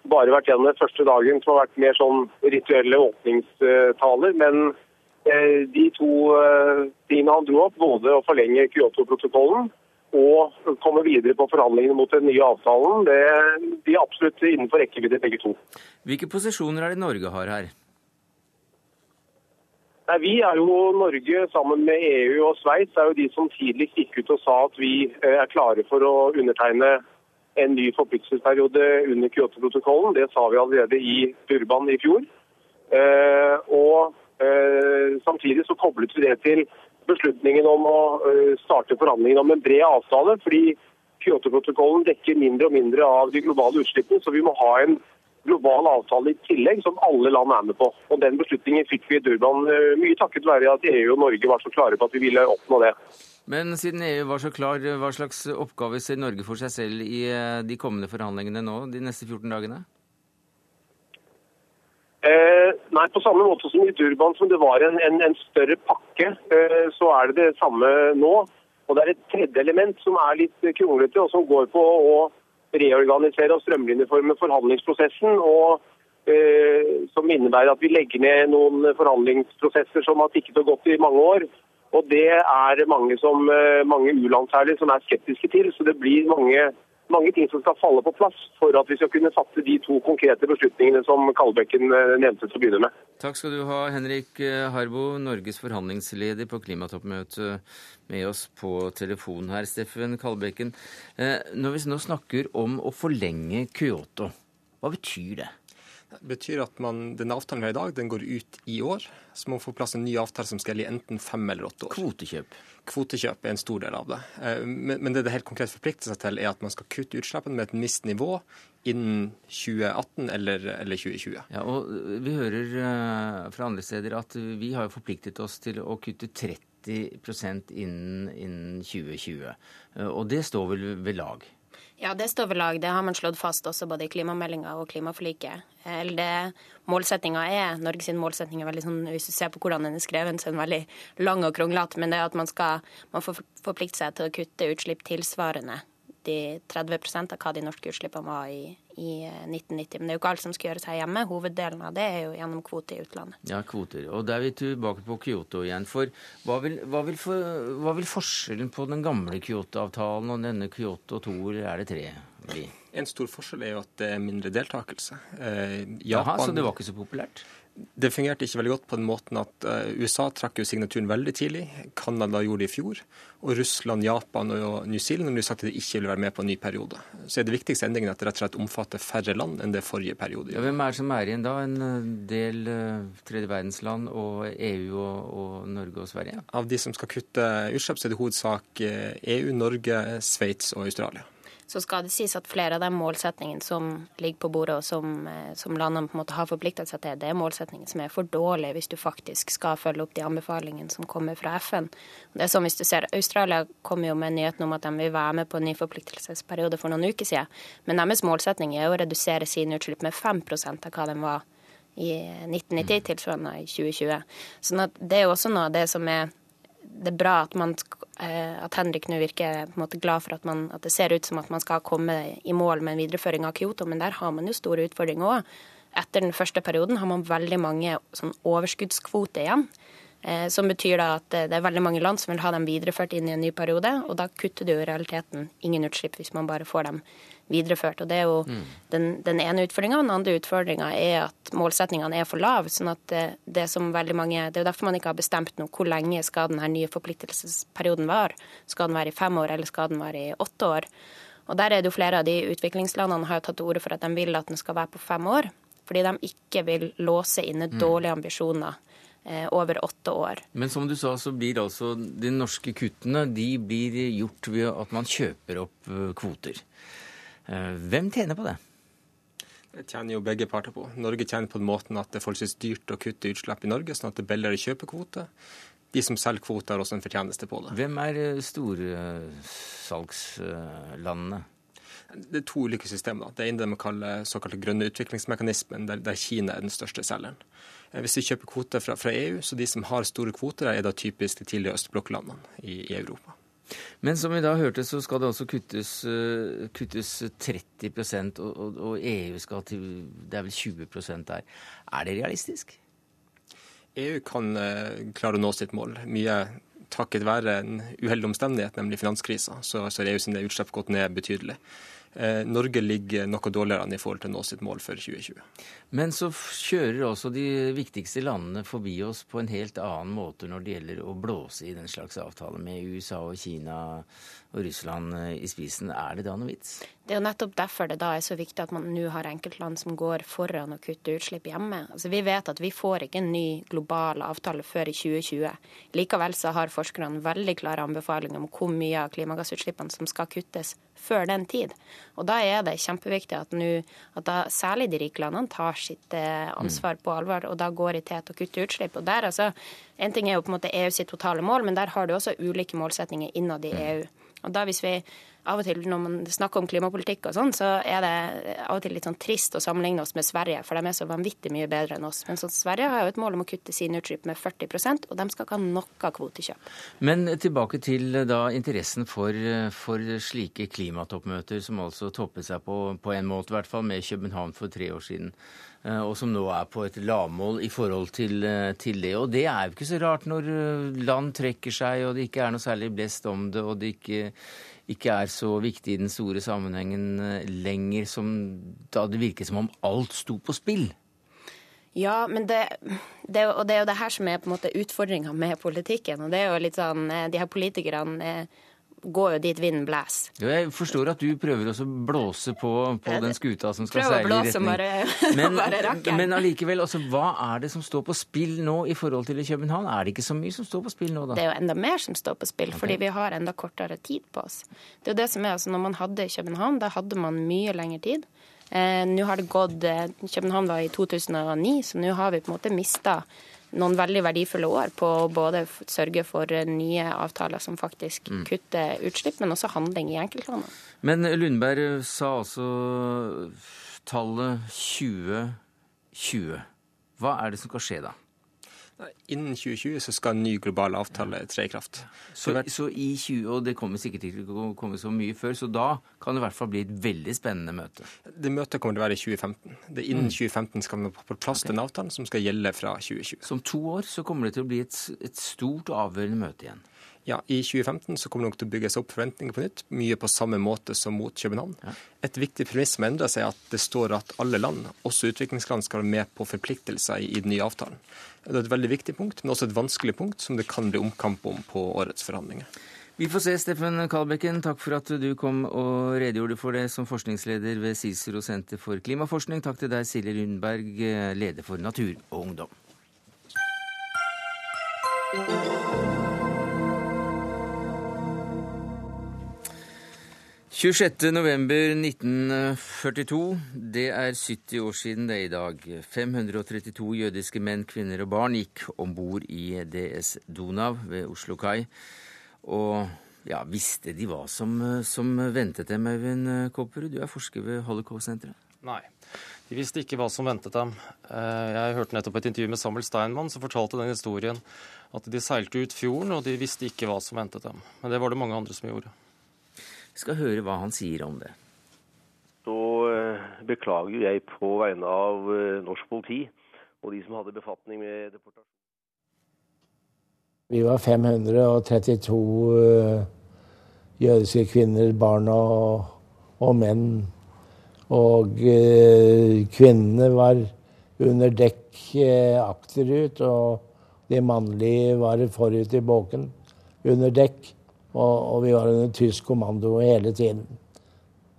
bare vært gjennom den første dagen som har vært mer sånn rituelle åpningstaler. Men Eh, de to tingene han dro opp, både å forlenge Kyoto-protokollen og komme videre på forhandlingene mot den nye avtalen, det, de er absolutt innenfor rekkevidde begge to. Hvilke posisjoner er det Norge har her? Nei, Vi er jo Norge sammen med EU og Sveits er jo de som tidligst gikk ut og sa at vi eh, er klare for å undertegne en ny forpliktelsesperiode under Kyoto-protokollen. Det sa vi allerede i Durban i fjor. Og Eh, samtidig så koblet vi det til beslutningen om å eh, starte forhandlingene om en bred avtale. fordi Kyoto-protokollen dekker mindre og mindre av de globale utslippene, så vi må ha en global avtale i tillegg som alle land er med på. Og Den beslutningen fikk vi i Durban eh, mye takket være at EU og Norge var så klare på at vi ville oppnå det. Men siden EU var så klar, hva slags oppgave ser Norge for seg selv i de kommende forhandlingene nå, de neste 14 dagene? Eh, nei, På samme måte som i Durban, som det var en, en, en større pakke, eh, så er det det samme nå. Og Det er et tredje element som er litt kronglete, og som går på å reorganisere og strømlinjeforme forhandlingsprosessen. og eh, Som innebærer at vi legger ned noen forhandlingsprosesser som har tikket og gått i mange år. Og Det er mange, som, eh, mange u-land særlig som er skeptiske til. Så det blir mange mange ting som skal falle på plass for at vi skal kunne fatte de to konkrete beslutningene som Kalbekken eh, nevnte til å begynne med. Takk skal du ha, Henrik eh, Harbo, Norges forhandlingsleder på klimatoppmøtet, med oss på telefon her. Steffen Kalbekken, eh, når vi nå snakker om å forlenge Kyoto, hva betyr det? Det betyr at man, den avtalen vi har i dag, den går ut i år. Så må man få plass en ny avtale som skal gjelde i enten fem eller åtte år. Kvotekjøp? Kvotekjøp er en stor del av det. Eh, men det det helt konkret forplikter seg til, er at man skal kutte utslippene med et visst nivå innen 2018 eller, eller 2020. Ja, og Vi hører eh, fra andre steder at vi har forpliktet oss til å kutte 30% innen, innen 2020. Eh, og det står vel ved lag? Ja, det står ved lag. Det har man slått fast også både i klimameldinga og klimaforliket. Målsettinga er, Norges målsetting er veldig sånn, hvis du ser på hvordan den er skrevet, så er den veldig lang og kronglete. Men det er at man skal man får forplikte seg til å kutte utslipp tilsvarende de 30% av hva de norske utslippene var i, i 1990. Men det er jo ikke alt som skal gjøres her hjemme. Hoveddelen av det er jo gjennom kvoter i utlandet. Ja, kvoter. Og da er vi tilbake på Kyoto igjen. For hva vil, hva vil, for, hva vil forskjellen på den gamle Kyoto-avtalen og denne Kyoto 2, eller er det 3, bli? En stor forskjell er jo at det er mindre deltakelse. Eh, Japan, Jaha, så det var ikke så populært? Det fungerte ikke veldig godt på den måten at uh, USA trakk jo signaturen veldig tidlig. Canada gjorde det i fjor. Og Russland, Japan og New Zealand har sagt at de ikke vil være med på en ny periode. Så er det viktigste endringen at det rett og slett omfatter færre land enn det forrige periode. Ja, hvem er det som er igjen da? En eh, del uh, tredje verdensland og EU og, og, Norge og Sverige? Av de som skal kutte utslipp, så er det hovedsak EU, e Norge, Sveits og Australia så skal det sies at flere av de målsetningene som ligger på bordet, og som, eh, som landene på en måte har forpliktet seg til, det er målsetninger som er for dårlige hvis du faktisk skal følge opp de anbefalingene som kommer fra FN. Det er sånn hvis du ser, Australia kommer jo med nyheten om at de vil være med på en ny forpliktelsesperiode for noen uker siden, men deres målsetning er å redusere sine utslipp med 5 av hva de var i 1990, tilsvarende i 2020. Så det er jo også noe av det som er det er bra at, man, eh, at Henrik nå virker måte glad for at, man, at, det ser ut som at man skal komme i mål med en videreføring av Kyoto, men der har man jo store utfordringer òg. Etter den første perioden har man veldig mange sånn overskuddskvoter igjen. Eh, som betyr da at det er veldig mange land som vil ha dem videreført inn i en ny periode. Og da kutter du i realiteten ingen utslipp hvis man bare får dem videreført. Og Det er jo mm. den, den, ene utfordringa. Den andre utfordringa er at målsetningene er for lave. sånn at det, det, som veldig mange, det er jo derfor man ikke har bestemt noe hvor lenge skal denne nye forpliktelsesperioden vare. Skal den være i fem år, eller skal den være i åtte år? Og Der er det jo flere av de utviklingslandene har jo tatt til orde for at de vil at den skal være på fem år. Fordi de ikke vil låse inne mm. dårlige ambisjoner Eh, over åtte år. Men som du sa, så blir altså de norske kuttene de blir gjort ved at man kjøper opp eh, kvoter. Eh, hvem tjener på det? Det tjener jo begge parter på. Norge tjener på den måten at det er forholdsvis dyrt å kutte utslipp i Norge, sånn at det er billigere å kjøpe kvote. De som selger kvoter, har også en fortjeneste på det. Hvem er storsalgslandene? Det er to ulike systemer. Det ene er det man kaller såkalte grønne utviklingsmekanismen, der, der Kina er den største selgeren. Eh, hvis vi kjøper kvoter fra, fra, EU, så de som har store kvoter, er da typisk de tidligere østblokklandene i, i, Europa. Men som vi da hørte, så skal det også kuttes, uh, kuttes 30 og, og, og, EU skal til Det er vel 20% der. Er det realistisk? EU kan uh, klare å nå sitt mål. Mye takket være en uheldig omstendighet, nemlig finanskrisa. Så, så EU sine utslipp gått ned betydelig. Eh, Norge ligger noe dårligere enn i forhold til nå sitt mål for 2020. Men så kjører også de viktigste landene forbi oss på en helt annen måte når det gjelder å blåse i den slags avtale med USA og Kina og Russland eh, i spisen. Er det da noe vits? Det er jo nettopp derfor det da er så viktig at man nå har enkeltland som går foran og kutter utslipp hjemme. Altså, vi vet at vi får ikke en ny global avtale før i 2020. Likevel så har forskerne veldig klare anbefalinger om hvor mye av klimagassutslippene som skal kuttes før den tid. Og Da er det kjempeviktig at, nu, at da, særlig de rike landene tar sitt eh, ansvar på alvor og da går i tet og kutter utslipp. Og der altså, En ting er jo på en måte EU sitt totale mål, men der har du også ulike målsetninger innad i EU. Og da hvis vi av og til når man snakker om klimapolitikk og sånn, så er det av og til litt sånn trist å sammenligne oss med Sverige, for de er så vanvittig mye bedre enn oss. Men sånn, Sverige har jo et mål om å kutte sine utslipp med 40% og de skal ikke ha noe kvotekjøp. Men tilbake til da interessen for, for slike klimatoppmøter, som altså toppet seg på, på en måte, i hvert fall med København for tre år siden eh, og som nå er på et lavmål i forhold til, eh, til, det. Og det er jo ikke så rart når eh, land trekker seg, og det ikke er noe særlig blest om det, og det ikke ikke er så viktig i den store sammenhengen eh, lenger, som da det virket som om alt sto på spill? Ja, men det, det, og det er jo det her som er på en måte utfordringa med politikken. og det er jo litt sånn, eh, De her politikerne går jo dit vinden blåser. Jeg forstår at du prøver å blåse på, på den skuta som skal seile i retning bare, [LAUGHS] Men, bare men allikevel, altså, hva er det som står på spill nå i forhold til i København? Er det ikke så mye som står på spill nå, da? Det er jo enda mer som står på spill, okay. fordi vi har enda kortere tid på oss. Det er jo det som er, altså Når man hadde København, da hadde man mye lengre tid. Eh, nå har det gått eh, København var i 2009, så nå har vi på en måte mista noen veldig verdifulle år på å både sørge for nye avtaler som faktisk mm. kutter utslipp, men også handling i enkeltlandene. Men Lundberg sa altså tallet 2020. Hva er det som skal skje da? Innen 2020 så skal en ny global avtale tre i kraft. Så, så, i 20, og det kommer sikkert ikke til å komme så mye før, så da kan det i hvert fall bli et veldig spennende møte? Det møtet kommer til å være i 2015. Det innen mm. 2015 skal vi på plass okay. den avtalen som skal gjelde fra 2020. Så om to år så kommer det til å bli et, et stort og avgjørende møte igjen? Ja, I 2015 så kommer det nok til å bygges opp forventninger på nytt, mye på samme måte som mot København. Ja. Et viktig premiss som endrer seg, er at det står at alle land, også utviklingsland, skal være med på forpliktelser i, i den nye avtalen. Det er et veldig viktig punkt, men også et vanskelig punkt som det kan bli omkamp om på årets forhandlinger. Vi får se, Steffen Kalbekken. Takk for at du kom og redegjorde for det som forskningsleder ved CICERO senter for klimaforskning. Takk til deg, Silje Lundberg, leder for Natur og Ungdom. 26.11.1942. Det er 70 år siden det i dag. 532 jødiske menn, kvinner og barn gikk om bord i DS Donau ved Oslo kai. Og ja, visste de hva som, som ventet dem, Øyvind Kopperud? Du er forsker ved Holocaust-senteret. Nei. De visste ikke hva som ventet dem. Eh, jeg hørte nettopp et intervju med Samuel Steinmann som fortalte den historien at de seilte ut fjorden, og de visste ikke hva som ventet dem. Men det var det mange andre som gjorde. Vi skal høre hva han sier om det. Så eh, beklager jeg på vegne av eh, norsk politi og de som hadde befatning med deportasjon. Vi var 532 uh, jødiske kvinner, barn og, og menn. Og uh, kvinnene var under dekk akterut, og de mannlige var forut i båken under dekk. Og, og vi var under tysk kommando hele tiden.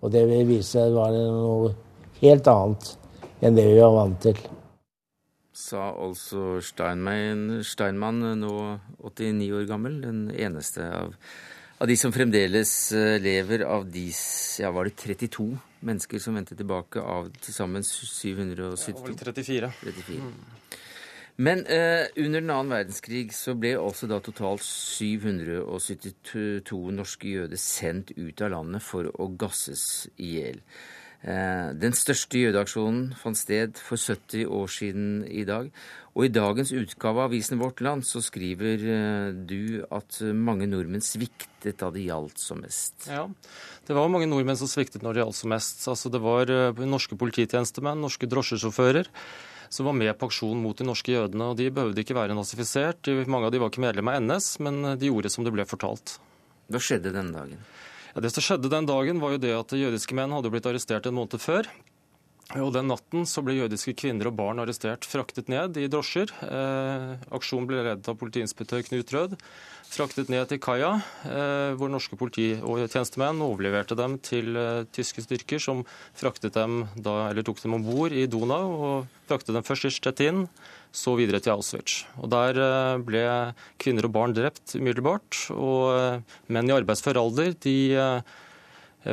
Og det vil vise seg var noe helt annet enn det vi var vant til. Sa altså Steinmann, Steinmann nå 89 år gammel, den eneste av, av de som fremdeles eh, lever av de ja, var det 32 mennesker som vendte tilbake av til sammen 772? Ja, vel 34. 34. Mm. Men eh, under den annen verdenskrig så ble altså da totalt 772 norske jøder sendt ut av landet for å gasses i hjel. Eh, den største jødeaksjonen fant sted for 70 år siden i dag. Og i dagens utgave av avisen Vårt Land så skriver eh, du at mange nordmenn sviktet da det gjaldt som mest. Ja, det var mange nordmenn som sviktet når det gjaldt som mest. Altså, det var eh, norske polititjenestemenn, norske drosjesjåfører som var med på aksjonen mot de norske jødene. og De behøvde ikke være nazifisert. Mange av de var ikke medlem av NS, men de gjorde som det ble fortalt. Hva skjedde den dagen? Ja, det som skjedde den dagen, var jo det at jødiske menn hadde blitt arrestert en måned før. Og Den natten så ble jødiske kvinner og barn arrestert, fraktet ned i drosjer. Eh, aksjonen ble ledet av politiinspektør Knut Rød fraktet ned til kaia, eh, hvor norske politi- og tjenestemenn overleverte dem til eh, tyske styrker, som fraktet dem da, eller tok dem om bord i Donau og fraktet dem først til Stettin, så videre til Auschwitz. Og Der eh, ble kvinner og barn drept umiddelbart, og menn i arbeidsfør alder de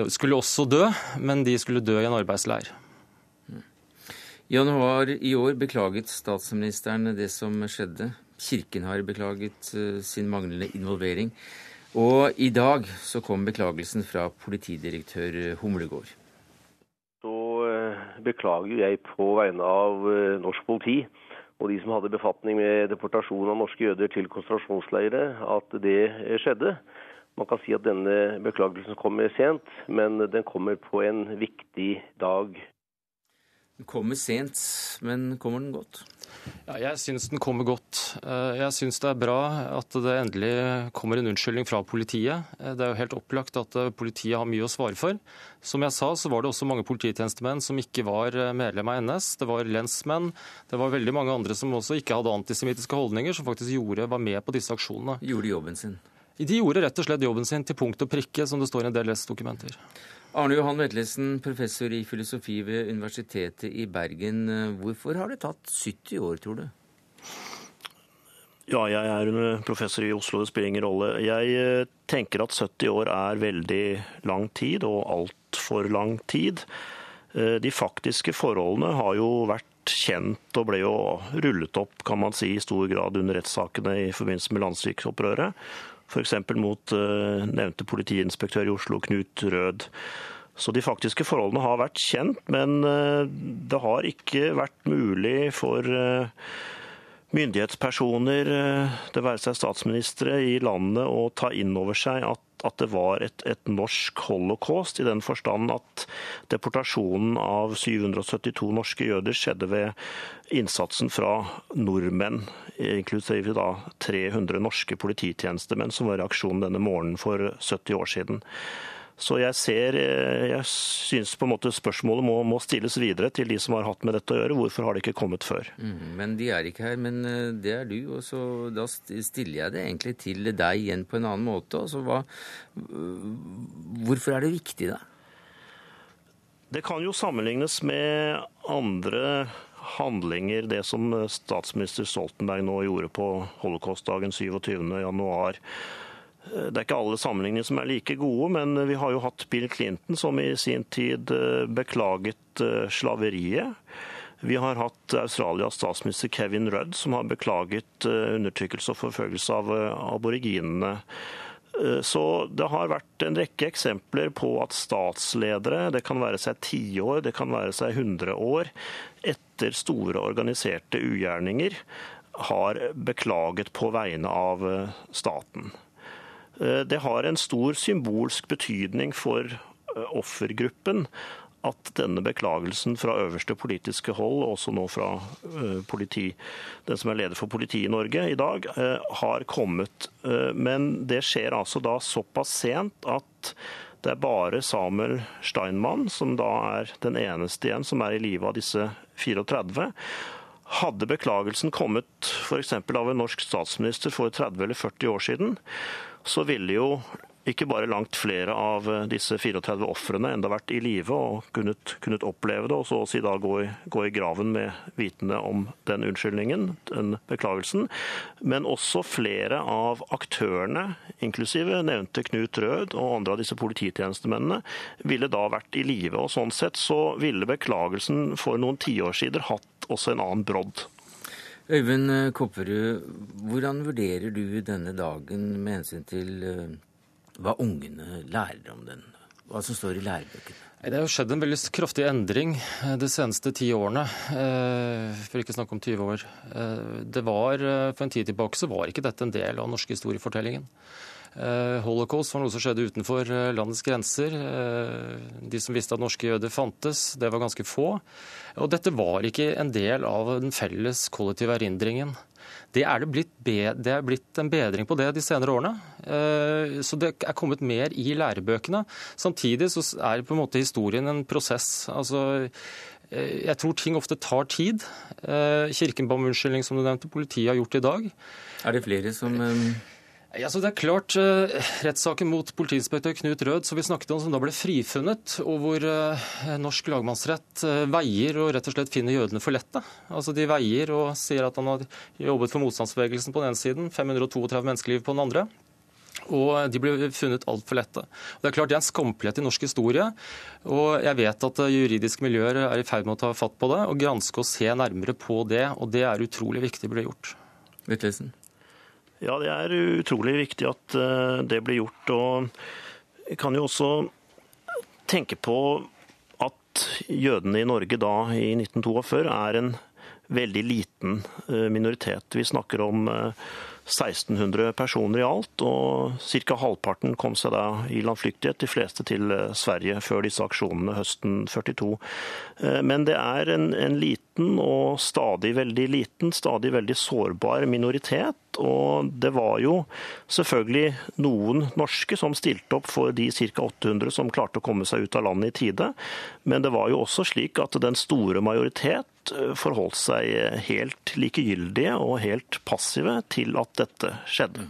skulle også dø, men de skulle dø i en arbeidsleir. I januar i år beklaget statsministeren det som skjedde. Kirken har beklaget eh, sin manglende involvering. Og i dag så kom beklagelsen fra politidirektør Humlegård. Så eh, beklager jeg på vegne av eh, norsk politi og de som hadde befatning med deportasjon av norske jøder til konsentrasjonsleire, at det skjedde. Man kan si at denne beklagelsen kommer sent, men den kommer på en viktig dag. Den kommer sent, men kommer den godt? Ja, jeg syns den kommer godt. Eh, jeg syns det er bra at det endelig kommer en unnskyldning fra politiet. Eh, det er jo helt opplagt at eh, politiet har mye å svare for. Som jeg sa, så var det også mange polititjenestemenn som ikke var medlem av NS. Det var lensmenn. Det var veldig mange andre som også ikke hadde antisemittiske holdninger, som faktisk gjorde, var med på disse aksjonene. Gjorde jobben sin? De gjorde rett og slett jobben sin til punkt og prikke, som det står i en del dokumenter. Arne Johan Vetlesen, professor i filosofi ved Universitetet i Bergen. Hvorfor har det tatt 70 år, tror du? Ja, jeg er professor i Oslo, det spiller ingen rolle. Jeg eh, tenker at 70 år er veldig lang tid, og altfor lang tid. Eh, de faktiske forholdene har jo vært kjent og ble jo rullet opp, kan man si, i stor grad under rettssakene i forbindelse med landssvikopprøret f.eks. mot uh, nevnte politiinspektør i Oslo, Knut Rød. Så de faktiske forholdene har vært kjent, men uh, det har ikke vært mulig for uh, myndighetspersoner, det være seg statsministre i landet, å ta inn over seg at at det var et, et, norsk holocaust, i den forstand at deportasjonen av 772 norske jøder skjedde ved innsatsen fra nordmenn, inklusive da 300 norske polititjenestemenn som var i aksjon denne morgenen for 70 år siden. Så jeg ser, eh, jeg syns på en måte spørsmålet må, må, stilles videre til de som har hatt med dette å gjøre. Hvorfor har det ikke kommet før? Mm, men de er ikke her. Men eh, det er du, og så da stiller jeg det egentlig til deg igjen på en annen måte. Altså, hva, hvorfor er det viktig, da? Det kan jo sammenlignes med andre handlinger, det som statsminister Stoltenberg nå gjorde på holocaustdagen 27.1. Det er ikke alle sammenligninger som er like gode, men vi har jo hatt Bill Clinton som i sin tid eh, beklaget eh, slaveriet. Vi har hatt Australias statsminister Kevin Rudd som har beklaget eh, undertrykkelse og forfølgelse av aboriginene. Så det har vært en rekke eksempler på at statsledere, det kan være seg tiår, det kan være seg hundre år, etter store organiserte ugjerninger, har beklaget på vegne av staten. Eh, det har en stor symbolsk betydning for eh, offergruppen at denne beklagelsen fra øverste politiske hold, også nå fra politi, den som er leder for politiet i Norge i dag, har kommet. Men det skjer altså da såpass sent at det er bare Samuel Steinmann, som da er den eneste igjen som er i live av disse 34. Hadde beklagelsen kommet f.eks. av en norsk statsminister for 30 eller 40 år siden, så ville jo ikke bare langt flere av disse 34 ofrene enda vært i live og kunnet, kunnet, oppleve det, og så å si da gå i, gå i graven med vitende om den unnskyldningen, den beklagelsen. Men også flere av aktørene, inklusive nevnte Knut Rød og andre av disse polititjenestemennene, ville da vært i live. Og sånn sett så ville beklagelsen for noen tiår siden hatt også en annen brodd. Øyvind Kopperud, hvordan vurderer du denne dagen med hensyn til eh, hva ungene lærer om den? Hva som står i lærebøkene? Det har skjedd en veldig kraftig endring eh, de seneste ti årene, eh, for ikke å snakke om 20 år. Det var, For en tid tilbake så var ikke dette en del av norsk historiefortellingen. Holocaust var noe som skjedde utenfor landets grenser. De som visste at norske jøder fantes, det var ganske få. Og dette var ikke en del av den felles kollektive erindringen. Det er, det, det er blitt en bedring på det de senere årene. Eh, så det er kommet mer i lærebøkene. Samtidig så er på en måte historien en prosess. Altså, eh, jeg tror ting ofte tar tid. Eh, Kirken ba om unnskyldning, som du nevnte. Politiet har gjort det i dag. Er det flere som ja, så det er klart, uh, Rettssaken mot politiinspektør Knut Rød som vi snakket om, som da ble frifunnet, og hvor uh, norsk lagmannsrett uh, veier og rett og slett finner jødene for lette. Altså De veier og sier at han har jobbet for motstandsbevegelsen på den ene siden, 532 menneskeliv på den andre. Og de ble funnet altfor lette. Det er klart det er en skamplett i norsk historie. Og jeg vet at juridiske miljøer er i ferd med å ta fatt på det og granske og se nærmere på det. Og det er utrolig viktig å bli gjort. Vittlesen. Ja, det er utrolig viktig at eh, det blir gjort. Og jeg kan jo også tenke på at jødene i Norge da i 1942 er en veldig liten eh, minoritet. Vi snakker om 1600 eh, personer i alt, og ca. halvparten kom seg da i landflyktighet, de fleste til Sverige før disse aksjonene høsten 42. Men det er en, en liten og stadig veldig liten, stadig veldig sårbar minoritet og det var jo selvfølgelig noen norske som stilte opp for de ca. 800 som klarte å komme seg ut av landet i tide. Men det var jo også slik at den store majoritet eh, forholdt seg helt likegyldige og helt passive til at dette skjedde.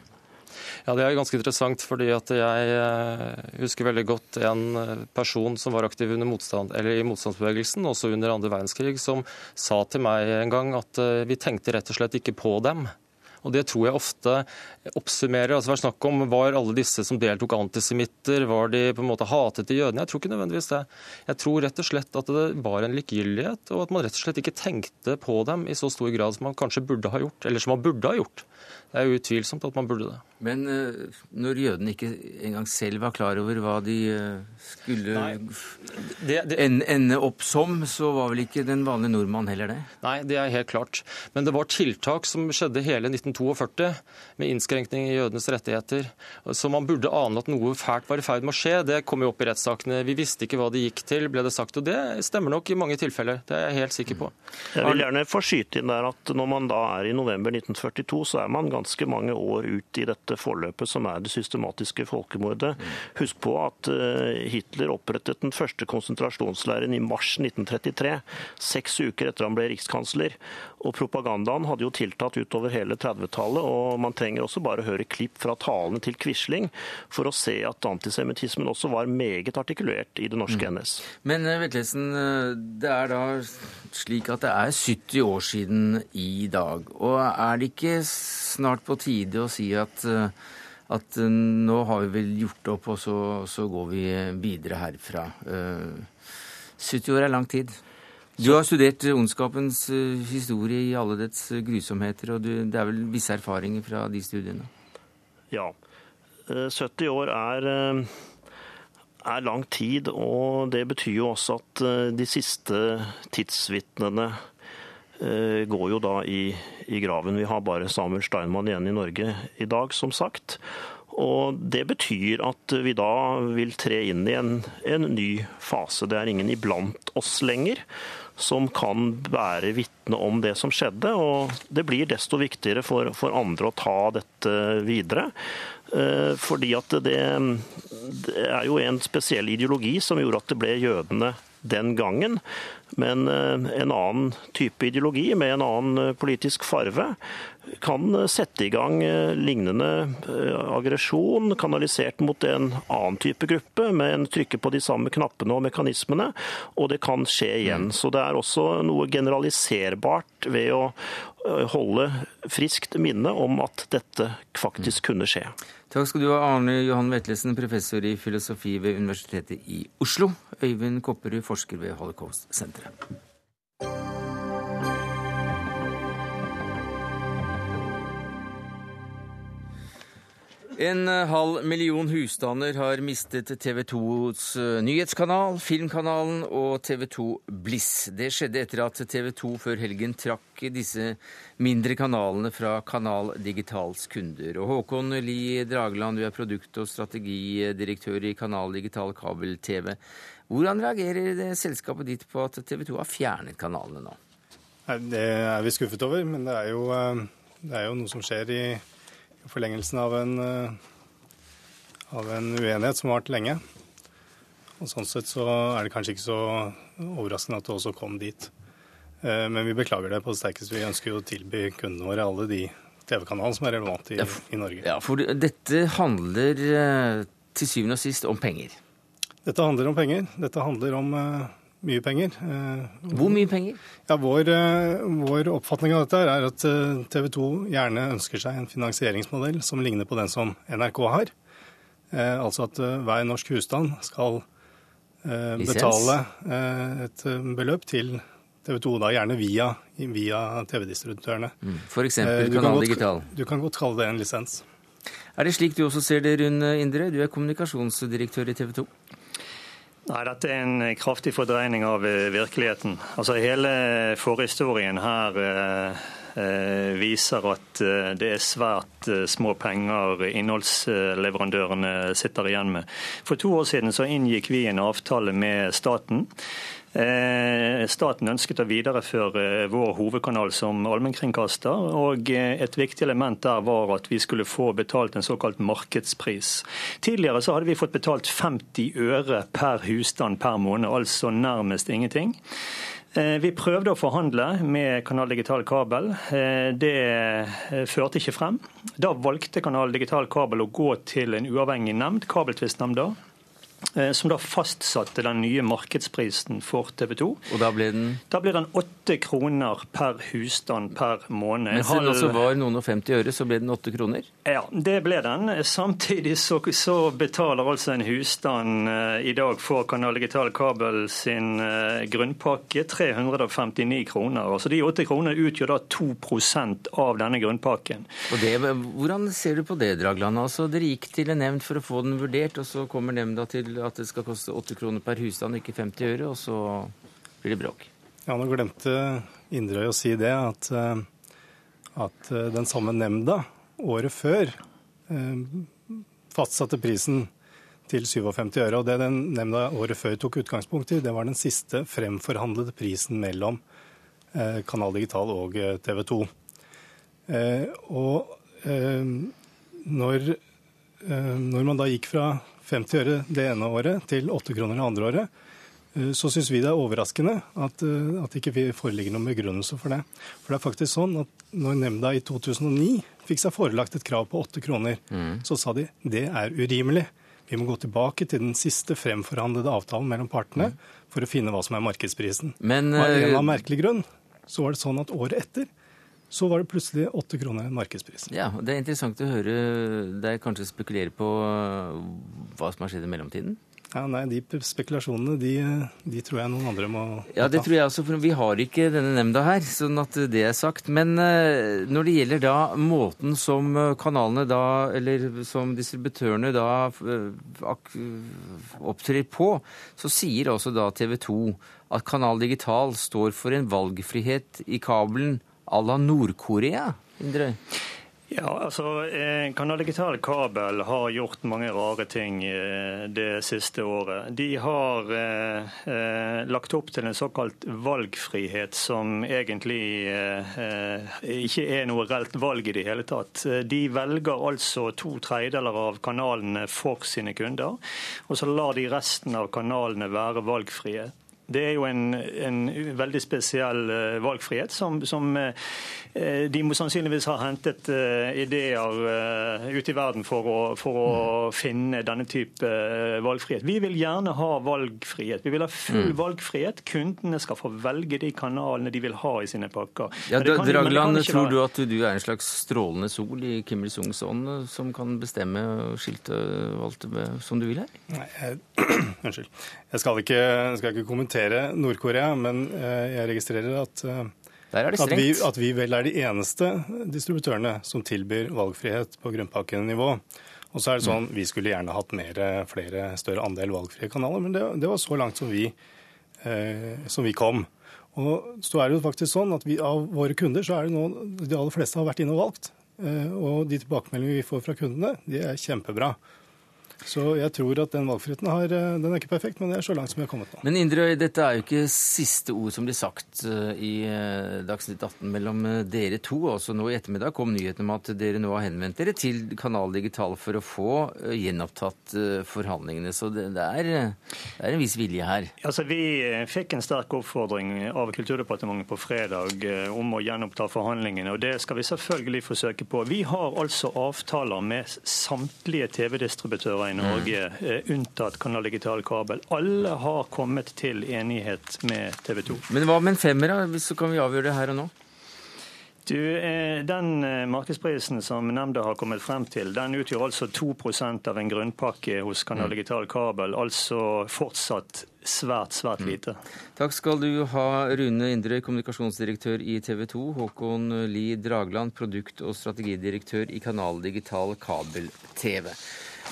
Ja, Det er ganske interessant, fordi at jeg eh, husker veldig godt en eh, person som var aktiv motstand, i motstandsbevegelsen, også under andre verdenskrig, som sa til meg en gang at vi tenkte rett og slett ikke på dem. Og Det tror jeg ofte oppsummerer. altså Var snakk om var alle disse som deltok antisemitter, var de på en måte hatet de jødene? Jeg tror ikke nødvendigvis det. Jeg tror rett og slett at det var en likegyldighet, og at man rett og slett ikke tenkte på dem i så stor grad som man kanskje burde ha gjort, eller som man burde ha gjort. Det er utvilsomt at man burde det. Men uh, når jødene ikke engang selv var klar over hva de uh, skulle det, det... ende opp som, så var vel ikke den vanlige nordmann heller det? Nei, det er helt klart. Men det var tiltak som skjedde hele 1942, med innskrenkning i jødenes rettigheter. Så man burde ane at noe fælt var i ferd med å skje. Det kom jo opp i rettssakene. Vi visste ikke hva det gikk til, ble det sagt. Og det stemmer nok i mange tilfeller. Det er jeg helt sikker på. Jeg vil gjerne få skyte inn der at når man da er i november 1942, så er man ganske ganske mange år ut i dette forløpet som er det systematiske folkemordet. Husk på at eh, Hitler opprettet den første konsentrasjonsleiren i mars 1933, seks uker etter han ble rikskansler. Og propagandaen hadde jo tiltatt utover hele 30-tallet, og man trenger også bare høre klipp fra talene til Quisling for å se at antisemittismen også var meget artikulert i det norske mm. NS. Men eh, Vetlesen, eh, det er da slik at det er 70 år siden i dag. Og er det ikke snart på tide å si at, eh, at nå har vi vel gjort opp, og så, så går vi videre herfra? 70 år er lang tid. Du har studert ondskapens eh, historie i alle dets eh, grusomheter, og du, det er vel visse erfaringer fra de studiene? Ja. 70 eh, år er, er lang tid, og det betyr jo også at de siste tidsvitnene går jo da i, i graven. Vi har bare Samuel Steinmann igjen i Norge i dag, som sagt. Og Det betyr at vi da vil tre inn i en, en ny fase. Det er ingen iblant oss lenger som kan bære vitne om det som skjedde. og Det blir desto viktigere for, for andre å ta dette videre. Eh, fordi at det, det er jo en spesiell ideologi som gjorde at det ble jødene den gangen. Men eh, en annen type ideologi med en annen eh, politisk farve kan sette i gang eh, lignende eh, aggresjon kanalisert mot en annen type gruppe, med en trykke på de samme knappene og mekanismene, og det kan skje igjen. Mm. Så det er også noe generaliserbart ved å eh, holde friskt minne om at dette faktisk mm. kunne skje. Takk skal du ha, Arne Johan Vetlesen, professor i filosofi ved Universitetet i Oslo. Øyvind Kopperud, forsker ved Holocaust-senteret. En halv million husstander har mistet TV 2s eh, nyhetskanal, Filmkanalen og TV 2 Bliss. Det skjedde etter at TV 2 før helgen trakk disse mindre kanalene fra Kanal Digitals kunder. Og Håkon Lie Dragland, du er produkt- og strategidirektør i Kanal Digital kabel-TV. Hvordan reagerer det selskapet ditt på at TV 2 har fjernet kanalene nå? Det er vi skuffet over, men det er jo, eh, det er jo noe som skjer i forlengelsen av en, eh, av en uenighet som har vart lenge. Og Sånn sett så er det kanskje ikke så overraskende at det også kom dit. Eh, men vi beklager det på det sterkeste. Vi ønsker jo å tilby kundene våre alle de TV-kanalene som er relevante i, ja, for, i, Norge. Ja, for dette handler eh, til syvende og sist om penger? Dette handler om penger. Dette handler om mye penger. Eh, Hvor mye penger? Ja, vår, eh, vår, oppfatning av dette er at eh, TV 2 gjerne ønsker seg en finansieringsmodell som ligner på den som NRK har. Altså at hver norsk husstand skal betale et beløp til TV 2, da gjerne via, via TV-distributørene. Mm. F.eks. Kanal Digital? Du kan godt kalle det en lisens. Er det slik du også ser det, Rune Indre? Du er kommunikasjonsdirektør i TV 2. Nei, Dette er en kraftig fordreining av eh, virkeligheten. Altså Hele forhistorien her eh, eh viser at det er svært små penger innholdsleverandørene sitter igjen med. For to år siden så inngikk vi en avtale med staten staten ønsket å videreføre eh, vår hovedkanal som allmennkringkaster. og eh, Et viktig element der var at vi skulle få betalt en såkalt markedspris. Tidligere så hadde vi fått betalt 50 øre per husstand per måned, altså nærmest ingenting. Vi prøvde å forhandle med Kanal Digital Kabel. Det førte ikke frem. Da valgte Kanal Digital Kabel å gå til en uavhengig nemnd, Kabeltvistnemnda, Eh, som da fastsatte den nye markedsprisen for TV 2. Og da ble den? Da ble den åtte kroner per husstand per måned. Men siden det også var noen og 50 øre, så ble den åtte kroner? Ja, det ble den. Samtidig så, så betaler altså en husstand uh, i dag for Kanal Digital Kabel sin uh, grunnpakke 359 kroner. Altså De åtte kronene utgjør da 2 av denne grunnpakken. Det, Hvordan ser du på det, Dragland? Altså, Dere gikk til en nemnd for å få den vurdert, og så kommer nemnda til at det skal koste 8 kroner per husstand, ikke 50 øre, og så blir det bråk. Ja, Nå glemte Inderøy å si det, at, eh, at eh, den samme nemnda året før eh, fastsatte prisen til 57 øre. og Det den nemnda året før tok utgangspunkt i, det var den siste fremforhandlede prisen mellom Kanal Digital og TV 2. Og når, når man da gikk fra 50 øre det ene året til 8 kroner det andre året, eh, så syns vi det er overraskende at, eh, at ikke foreligger noen begrunnelse for det. For det er faktisk sånn at når nemnda i 2009 fikk seg forelagt et krav på 8 kroner, mm. så sa de det er urimelig. Vi må gå tilbake til den siste fremforhandlede avtalen mellom partene mm. for å finne hva som er markedsprisen. Men, av en eh, merkelig grunn så var det sånn at året etter så var det plutselig åtte kroner markedspris. Ja, Det er interessant å høre deg kanskje spekulere på hva som har skjedd i mellomtiden? Ja, nei, De spekulasjonene de, de, tror jeg noen andre må ta. Ja, det tror jeg også, for vi har ikke denne nemnda her, sånn at det er sagt. Men uh, når det gjelder da måten som kanalene da, eller som distributørene da opptrer på, så sier også da TV 2 at Kanal Digital står for en valgfrihet i kabelen à la Nord-Korea? Ja, altså Canal Kanal Digital Kabel har gjort mange rare ting eh, det siste året. De har eh, eh, lagt opp til en såkalt valgfrihet som egentlig eh, eh, ikke er noe reelt valg i det hele tatt. De velger altså to tredjedeler av kanalene for sine kunder, og så lar de resten av kanalene være valgfrie. Det er jo en, en veldig spesiell uh, valgfrihet som, som uh, de må sannsynligvis ha hentet uh, ideer ute i verden for å, for å mm. finne denne type valgfrihet. Vi vil gjerne ha valgfrihet. Vi vil ha full mm. valgfrihet. Kundene skal få velge de kanalene de vil ha i sine pakker. Ja, Dragland, tror du at du er en slags strålende sol i Kim Il-sungs ånd som kan bestemme og skilte valgte som du vil her? Nei, jeg, [CLEARS THROAT] unnskyld. Jeg skal ikke, skal ikke kommentere Nord-Korea, men eh, jeg registrerer at, eh, at, vi, at, vi, vel er de eneste distributørene som tilbyr valgfrihet på grunnpakkenivå. Og så er det sånn, Vi skulle gjerne hatt mer, flere, større andel valgfrie kanaler, men det, det var så langt som vi, eh, som vi, kom. Og så er det jo faktisk sånn at vi, Av våre kunder så er det nå de aller fleste har vært inne og valgt. Eh, og de tilbakemeldingene vi får fra kundene, de er kjempebra. Så jeg tror at den valgfriheten har, eh, den er ikke perfekt, men det er så langt som vi har kommet nå. Men Indre, dette er jo ikke siste ord som blir sagt eh, i eh, Dagsnytt 18 mellom dere to. Også nå i ettermiddag kom nyheten om at dere nå har henvendt dere til Kanal Digital for å få gjenopptatt forhandlingene. Så det, det, er, det er, en viss vilje her. Altså, Vi fikk en sterk oppfordring av Kulturdepartementet på fredag om å gjenoppta forhandlingene, og det skal vi selvfølgelig forsøke på. Vi har altså avtaler med samtlige TV-distributører i Norge, mm. unntatt Kanal Digital Kabel. Alle har kommet til enighet med TV 2. Men hva med en femmer, da? Så kan vi avgjøre det her og nå? Du, eh, Den eh, markedsprisen som nemnda har kommet frem til, den utgjør altså 2% av en grunnpakke hos Kanal mm. Digital Kabel. Altså fortsatt svært, svært mm. lite. Takk skal du ha, Rune Indre, kommunikasjonsdirektør i TV 2, Håkon Lie Dragland, produkt- og strategidirektør i Kanal Digital Kabel-TV.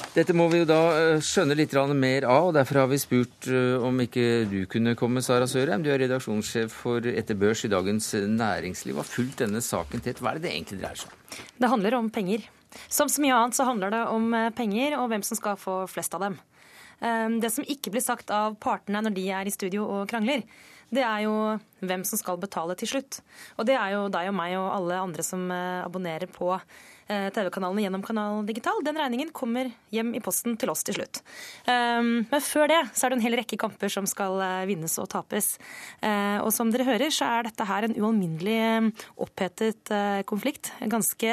Dette må vi jo da eh, skjønne litt mer av, og derfor har vi spurt eh, om ikke du kunne komme, Sara Sørheim. Du er redaksjonssjef for Etter Børs i Dagens Næringsliv. Har fulgt denne saken tett. Hva er det det egentlig dreier seg om? Det handler om penger. Som så mye annet så handler det om eh, penger og hvem som skal få flest av dem. Det som ikke blir sagt av partene når de er i studio og krangler, det er jo hvem som skal betale til slutt. Og det er jo deg og meg og alle andre som abonnerer på TV-kanalene gjennom Kanal Digital. Den regningen kommer hjem i posten til oss til slutt. Ehm, men før det så er det en hel rekke kamper som skal eh, vinnes og tapes. Eh, og som dere hører, så er dette her en ualminnelig opphetet konflikt. Ganske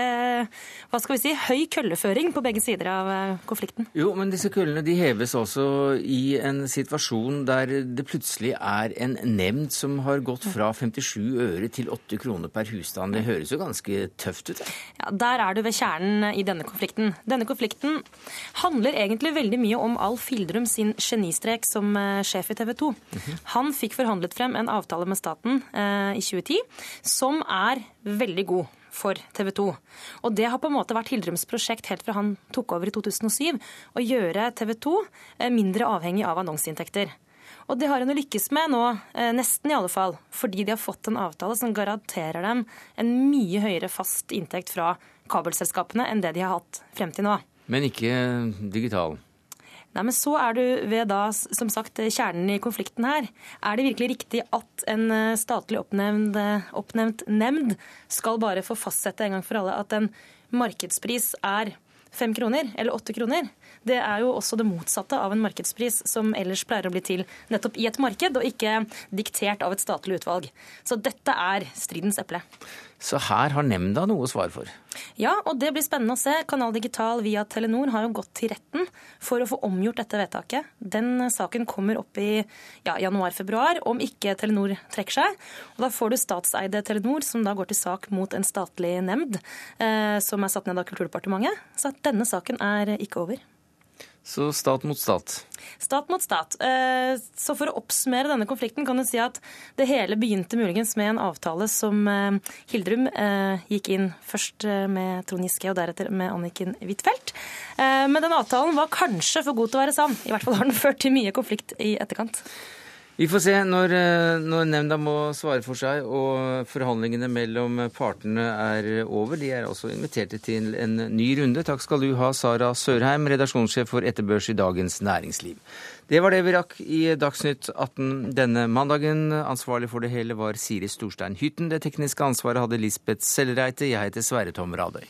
hva skal vi si, høy kølleføring på begge sider av konflikten. Jo, men disse køllene de heves også i en situasjon der det plutselig er en nemnd som har gått fra 57 øre til 8 kroner per husstand. Det høres jo ganske tøft ut? Ja, der er du ved kjernen i denne konflikten. Denne konflikten handler egentlig veldig mye om Alf Hildrum sin genistrek som eh, sjef i TV 2. Han fikk forhandlet frem en avtale med staten eh, i 2010 som er veldig god for TV 2. Og det har på en måte vært Hildrums prosjekt helt fra han tok over i 2007, å gjøre TV 2 eh, mindre avhengig av annonseinntekter. Og det har hun lykkes med nå, nesten i alle fall, fordi de har fått en avtale som garanterer dem en mye høyere fast inntekt fra kabelselskapene enn det de har hatt frem til nå. Men ikke digital? Nei, men Så er du ved da, som sagt, kjernen i konflikten her. Er det virkelig riktig at en eh, statlig oppnevnt, oppnevnt nemnd skal bare få fastsette en gang for alle at en markedspris er fem kroner eller åtte kroner? Det er jo også det motsatte av en markedspris, som ellers pleier å bli til nettopp i et marked, og ikke diktert av et statlig utvalg. Så dette er stridens eple. Så her har nemnda noe å svare for? Ja, og det blir spennende å se. Kanal Digital via Telenor har jo gått til retten for å få omgjort dette vedtaket. Den saken kommer opp i ja, januar-februar, om ikke Telenor trekker seg. Og da får du statseide Telenor, som da går til sak mot en statlig nemnd, eh, som er satt ned av Kulturdepartementet. Så denne saken er ikke over. Så stat mot stat. Stat mot stat. Eh, så for å oppsummere denne konflikten kan du si at det hele begynte muligens med en avtale som eh, Hildrum eh, gikk inn først med Trond Giske og deretter med Anniken Huitfeldt. Men den avtalen var kanskje for god til å være sann. I hvert fall har den [LAUGHS] ført til mye konflikt i etterkant. Vi får se når, eh, når nemnda må svare for seg og forhandlingene mellom partene er over. De er altså invitert til en ny runde. Takk skal du ha, Sara Sørheim, redaksjonssjef for Etterbørs i Dagens Næringsliv. Det var det vi rakk i Dagsnytt 18 denne mandagen. Ansvarlig for det hele var Siri Storstein Hytten. Det tekniske ansvaret hadde Lisbeth Sellreite. Jeg heter Sverre Tom Radøy.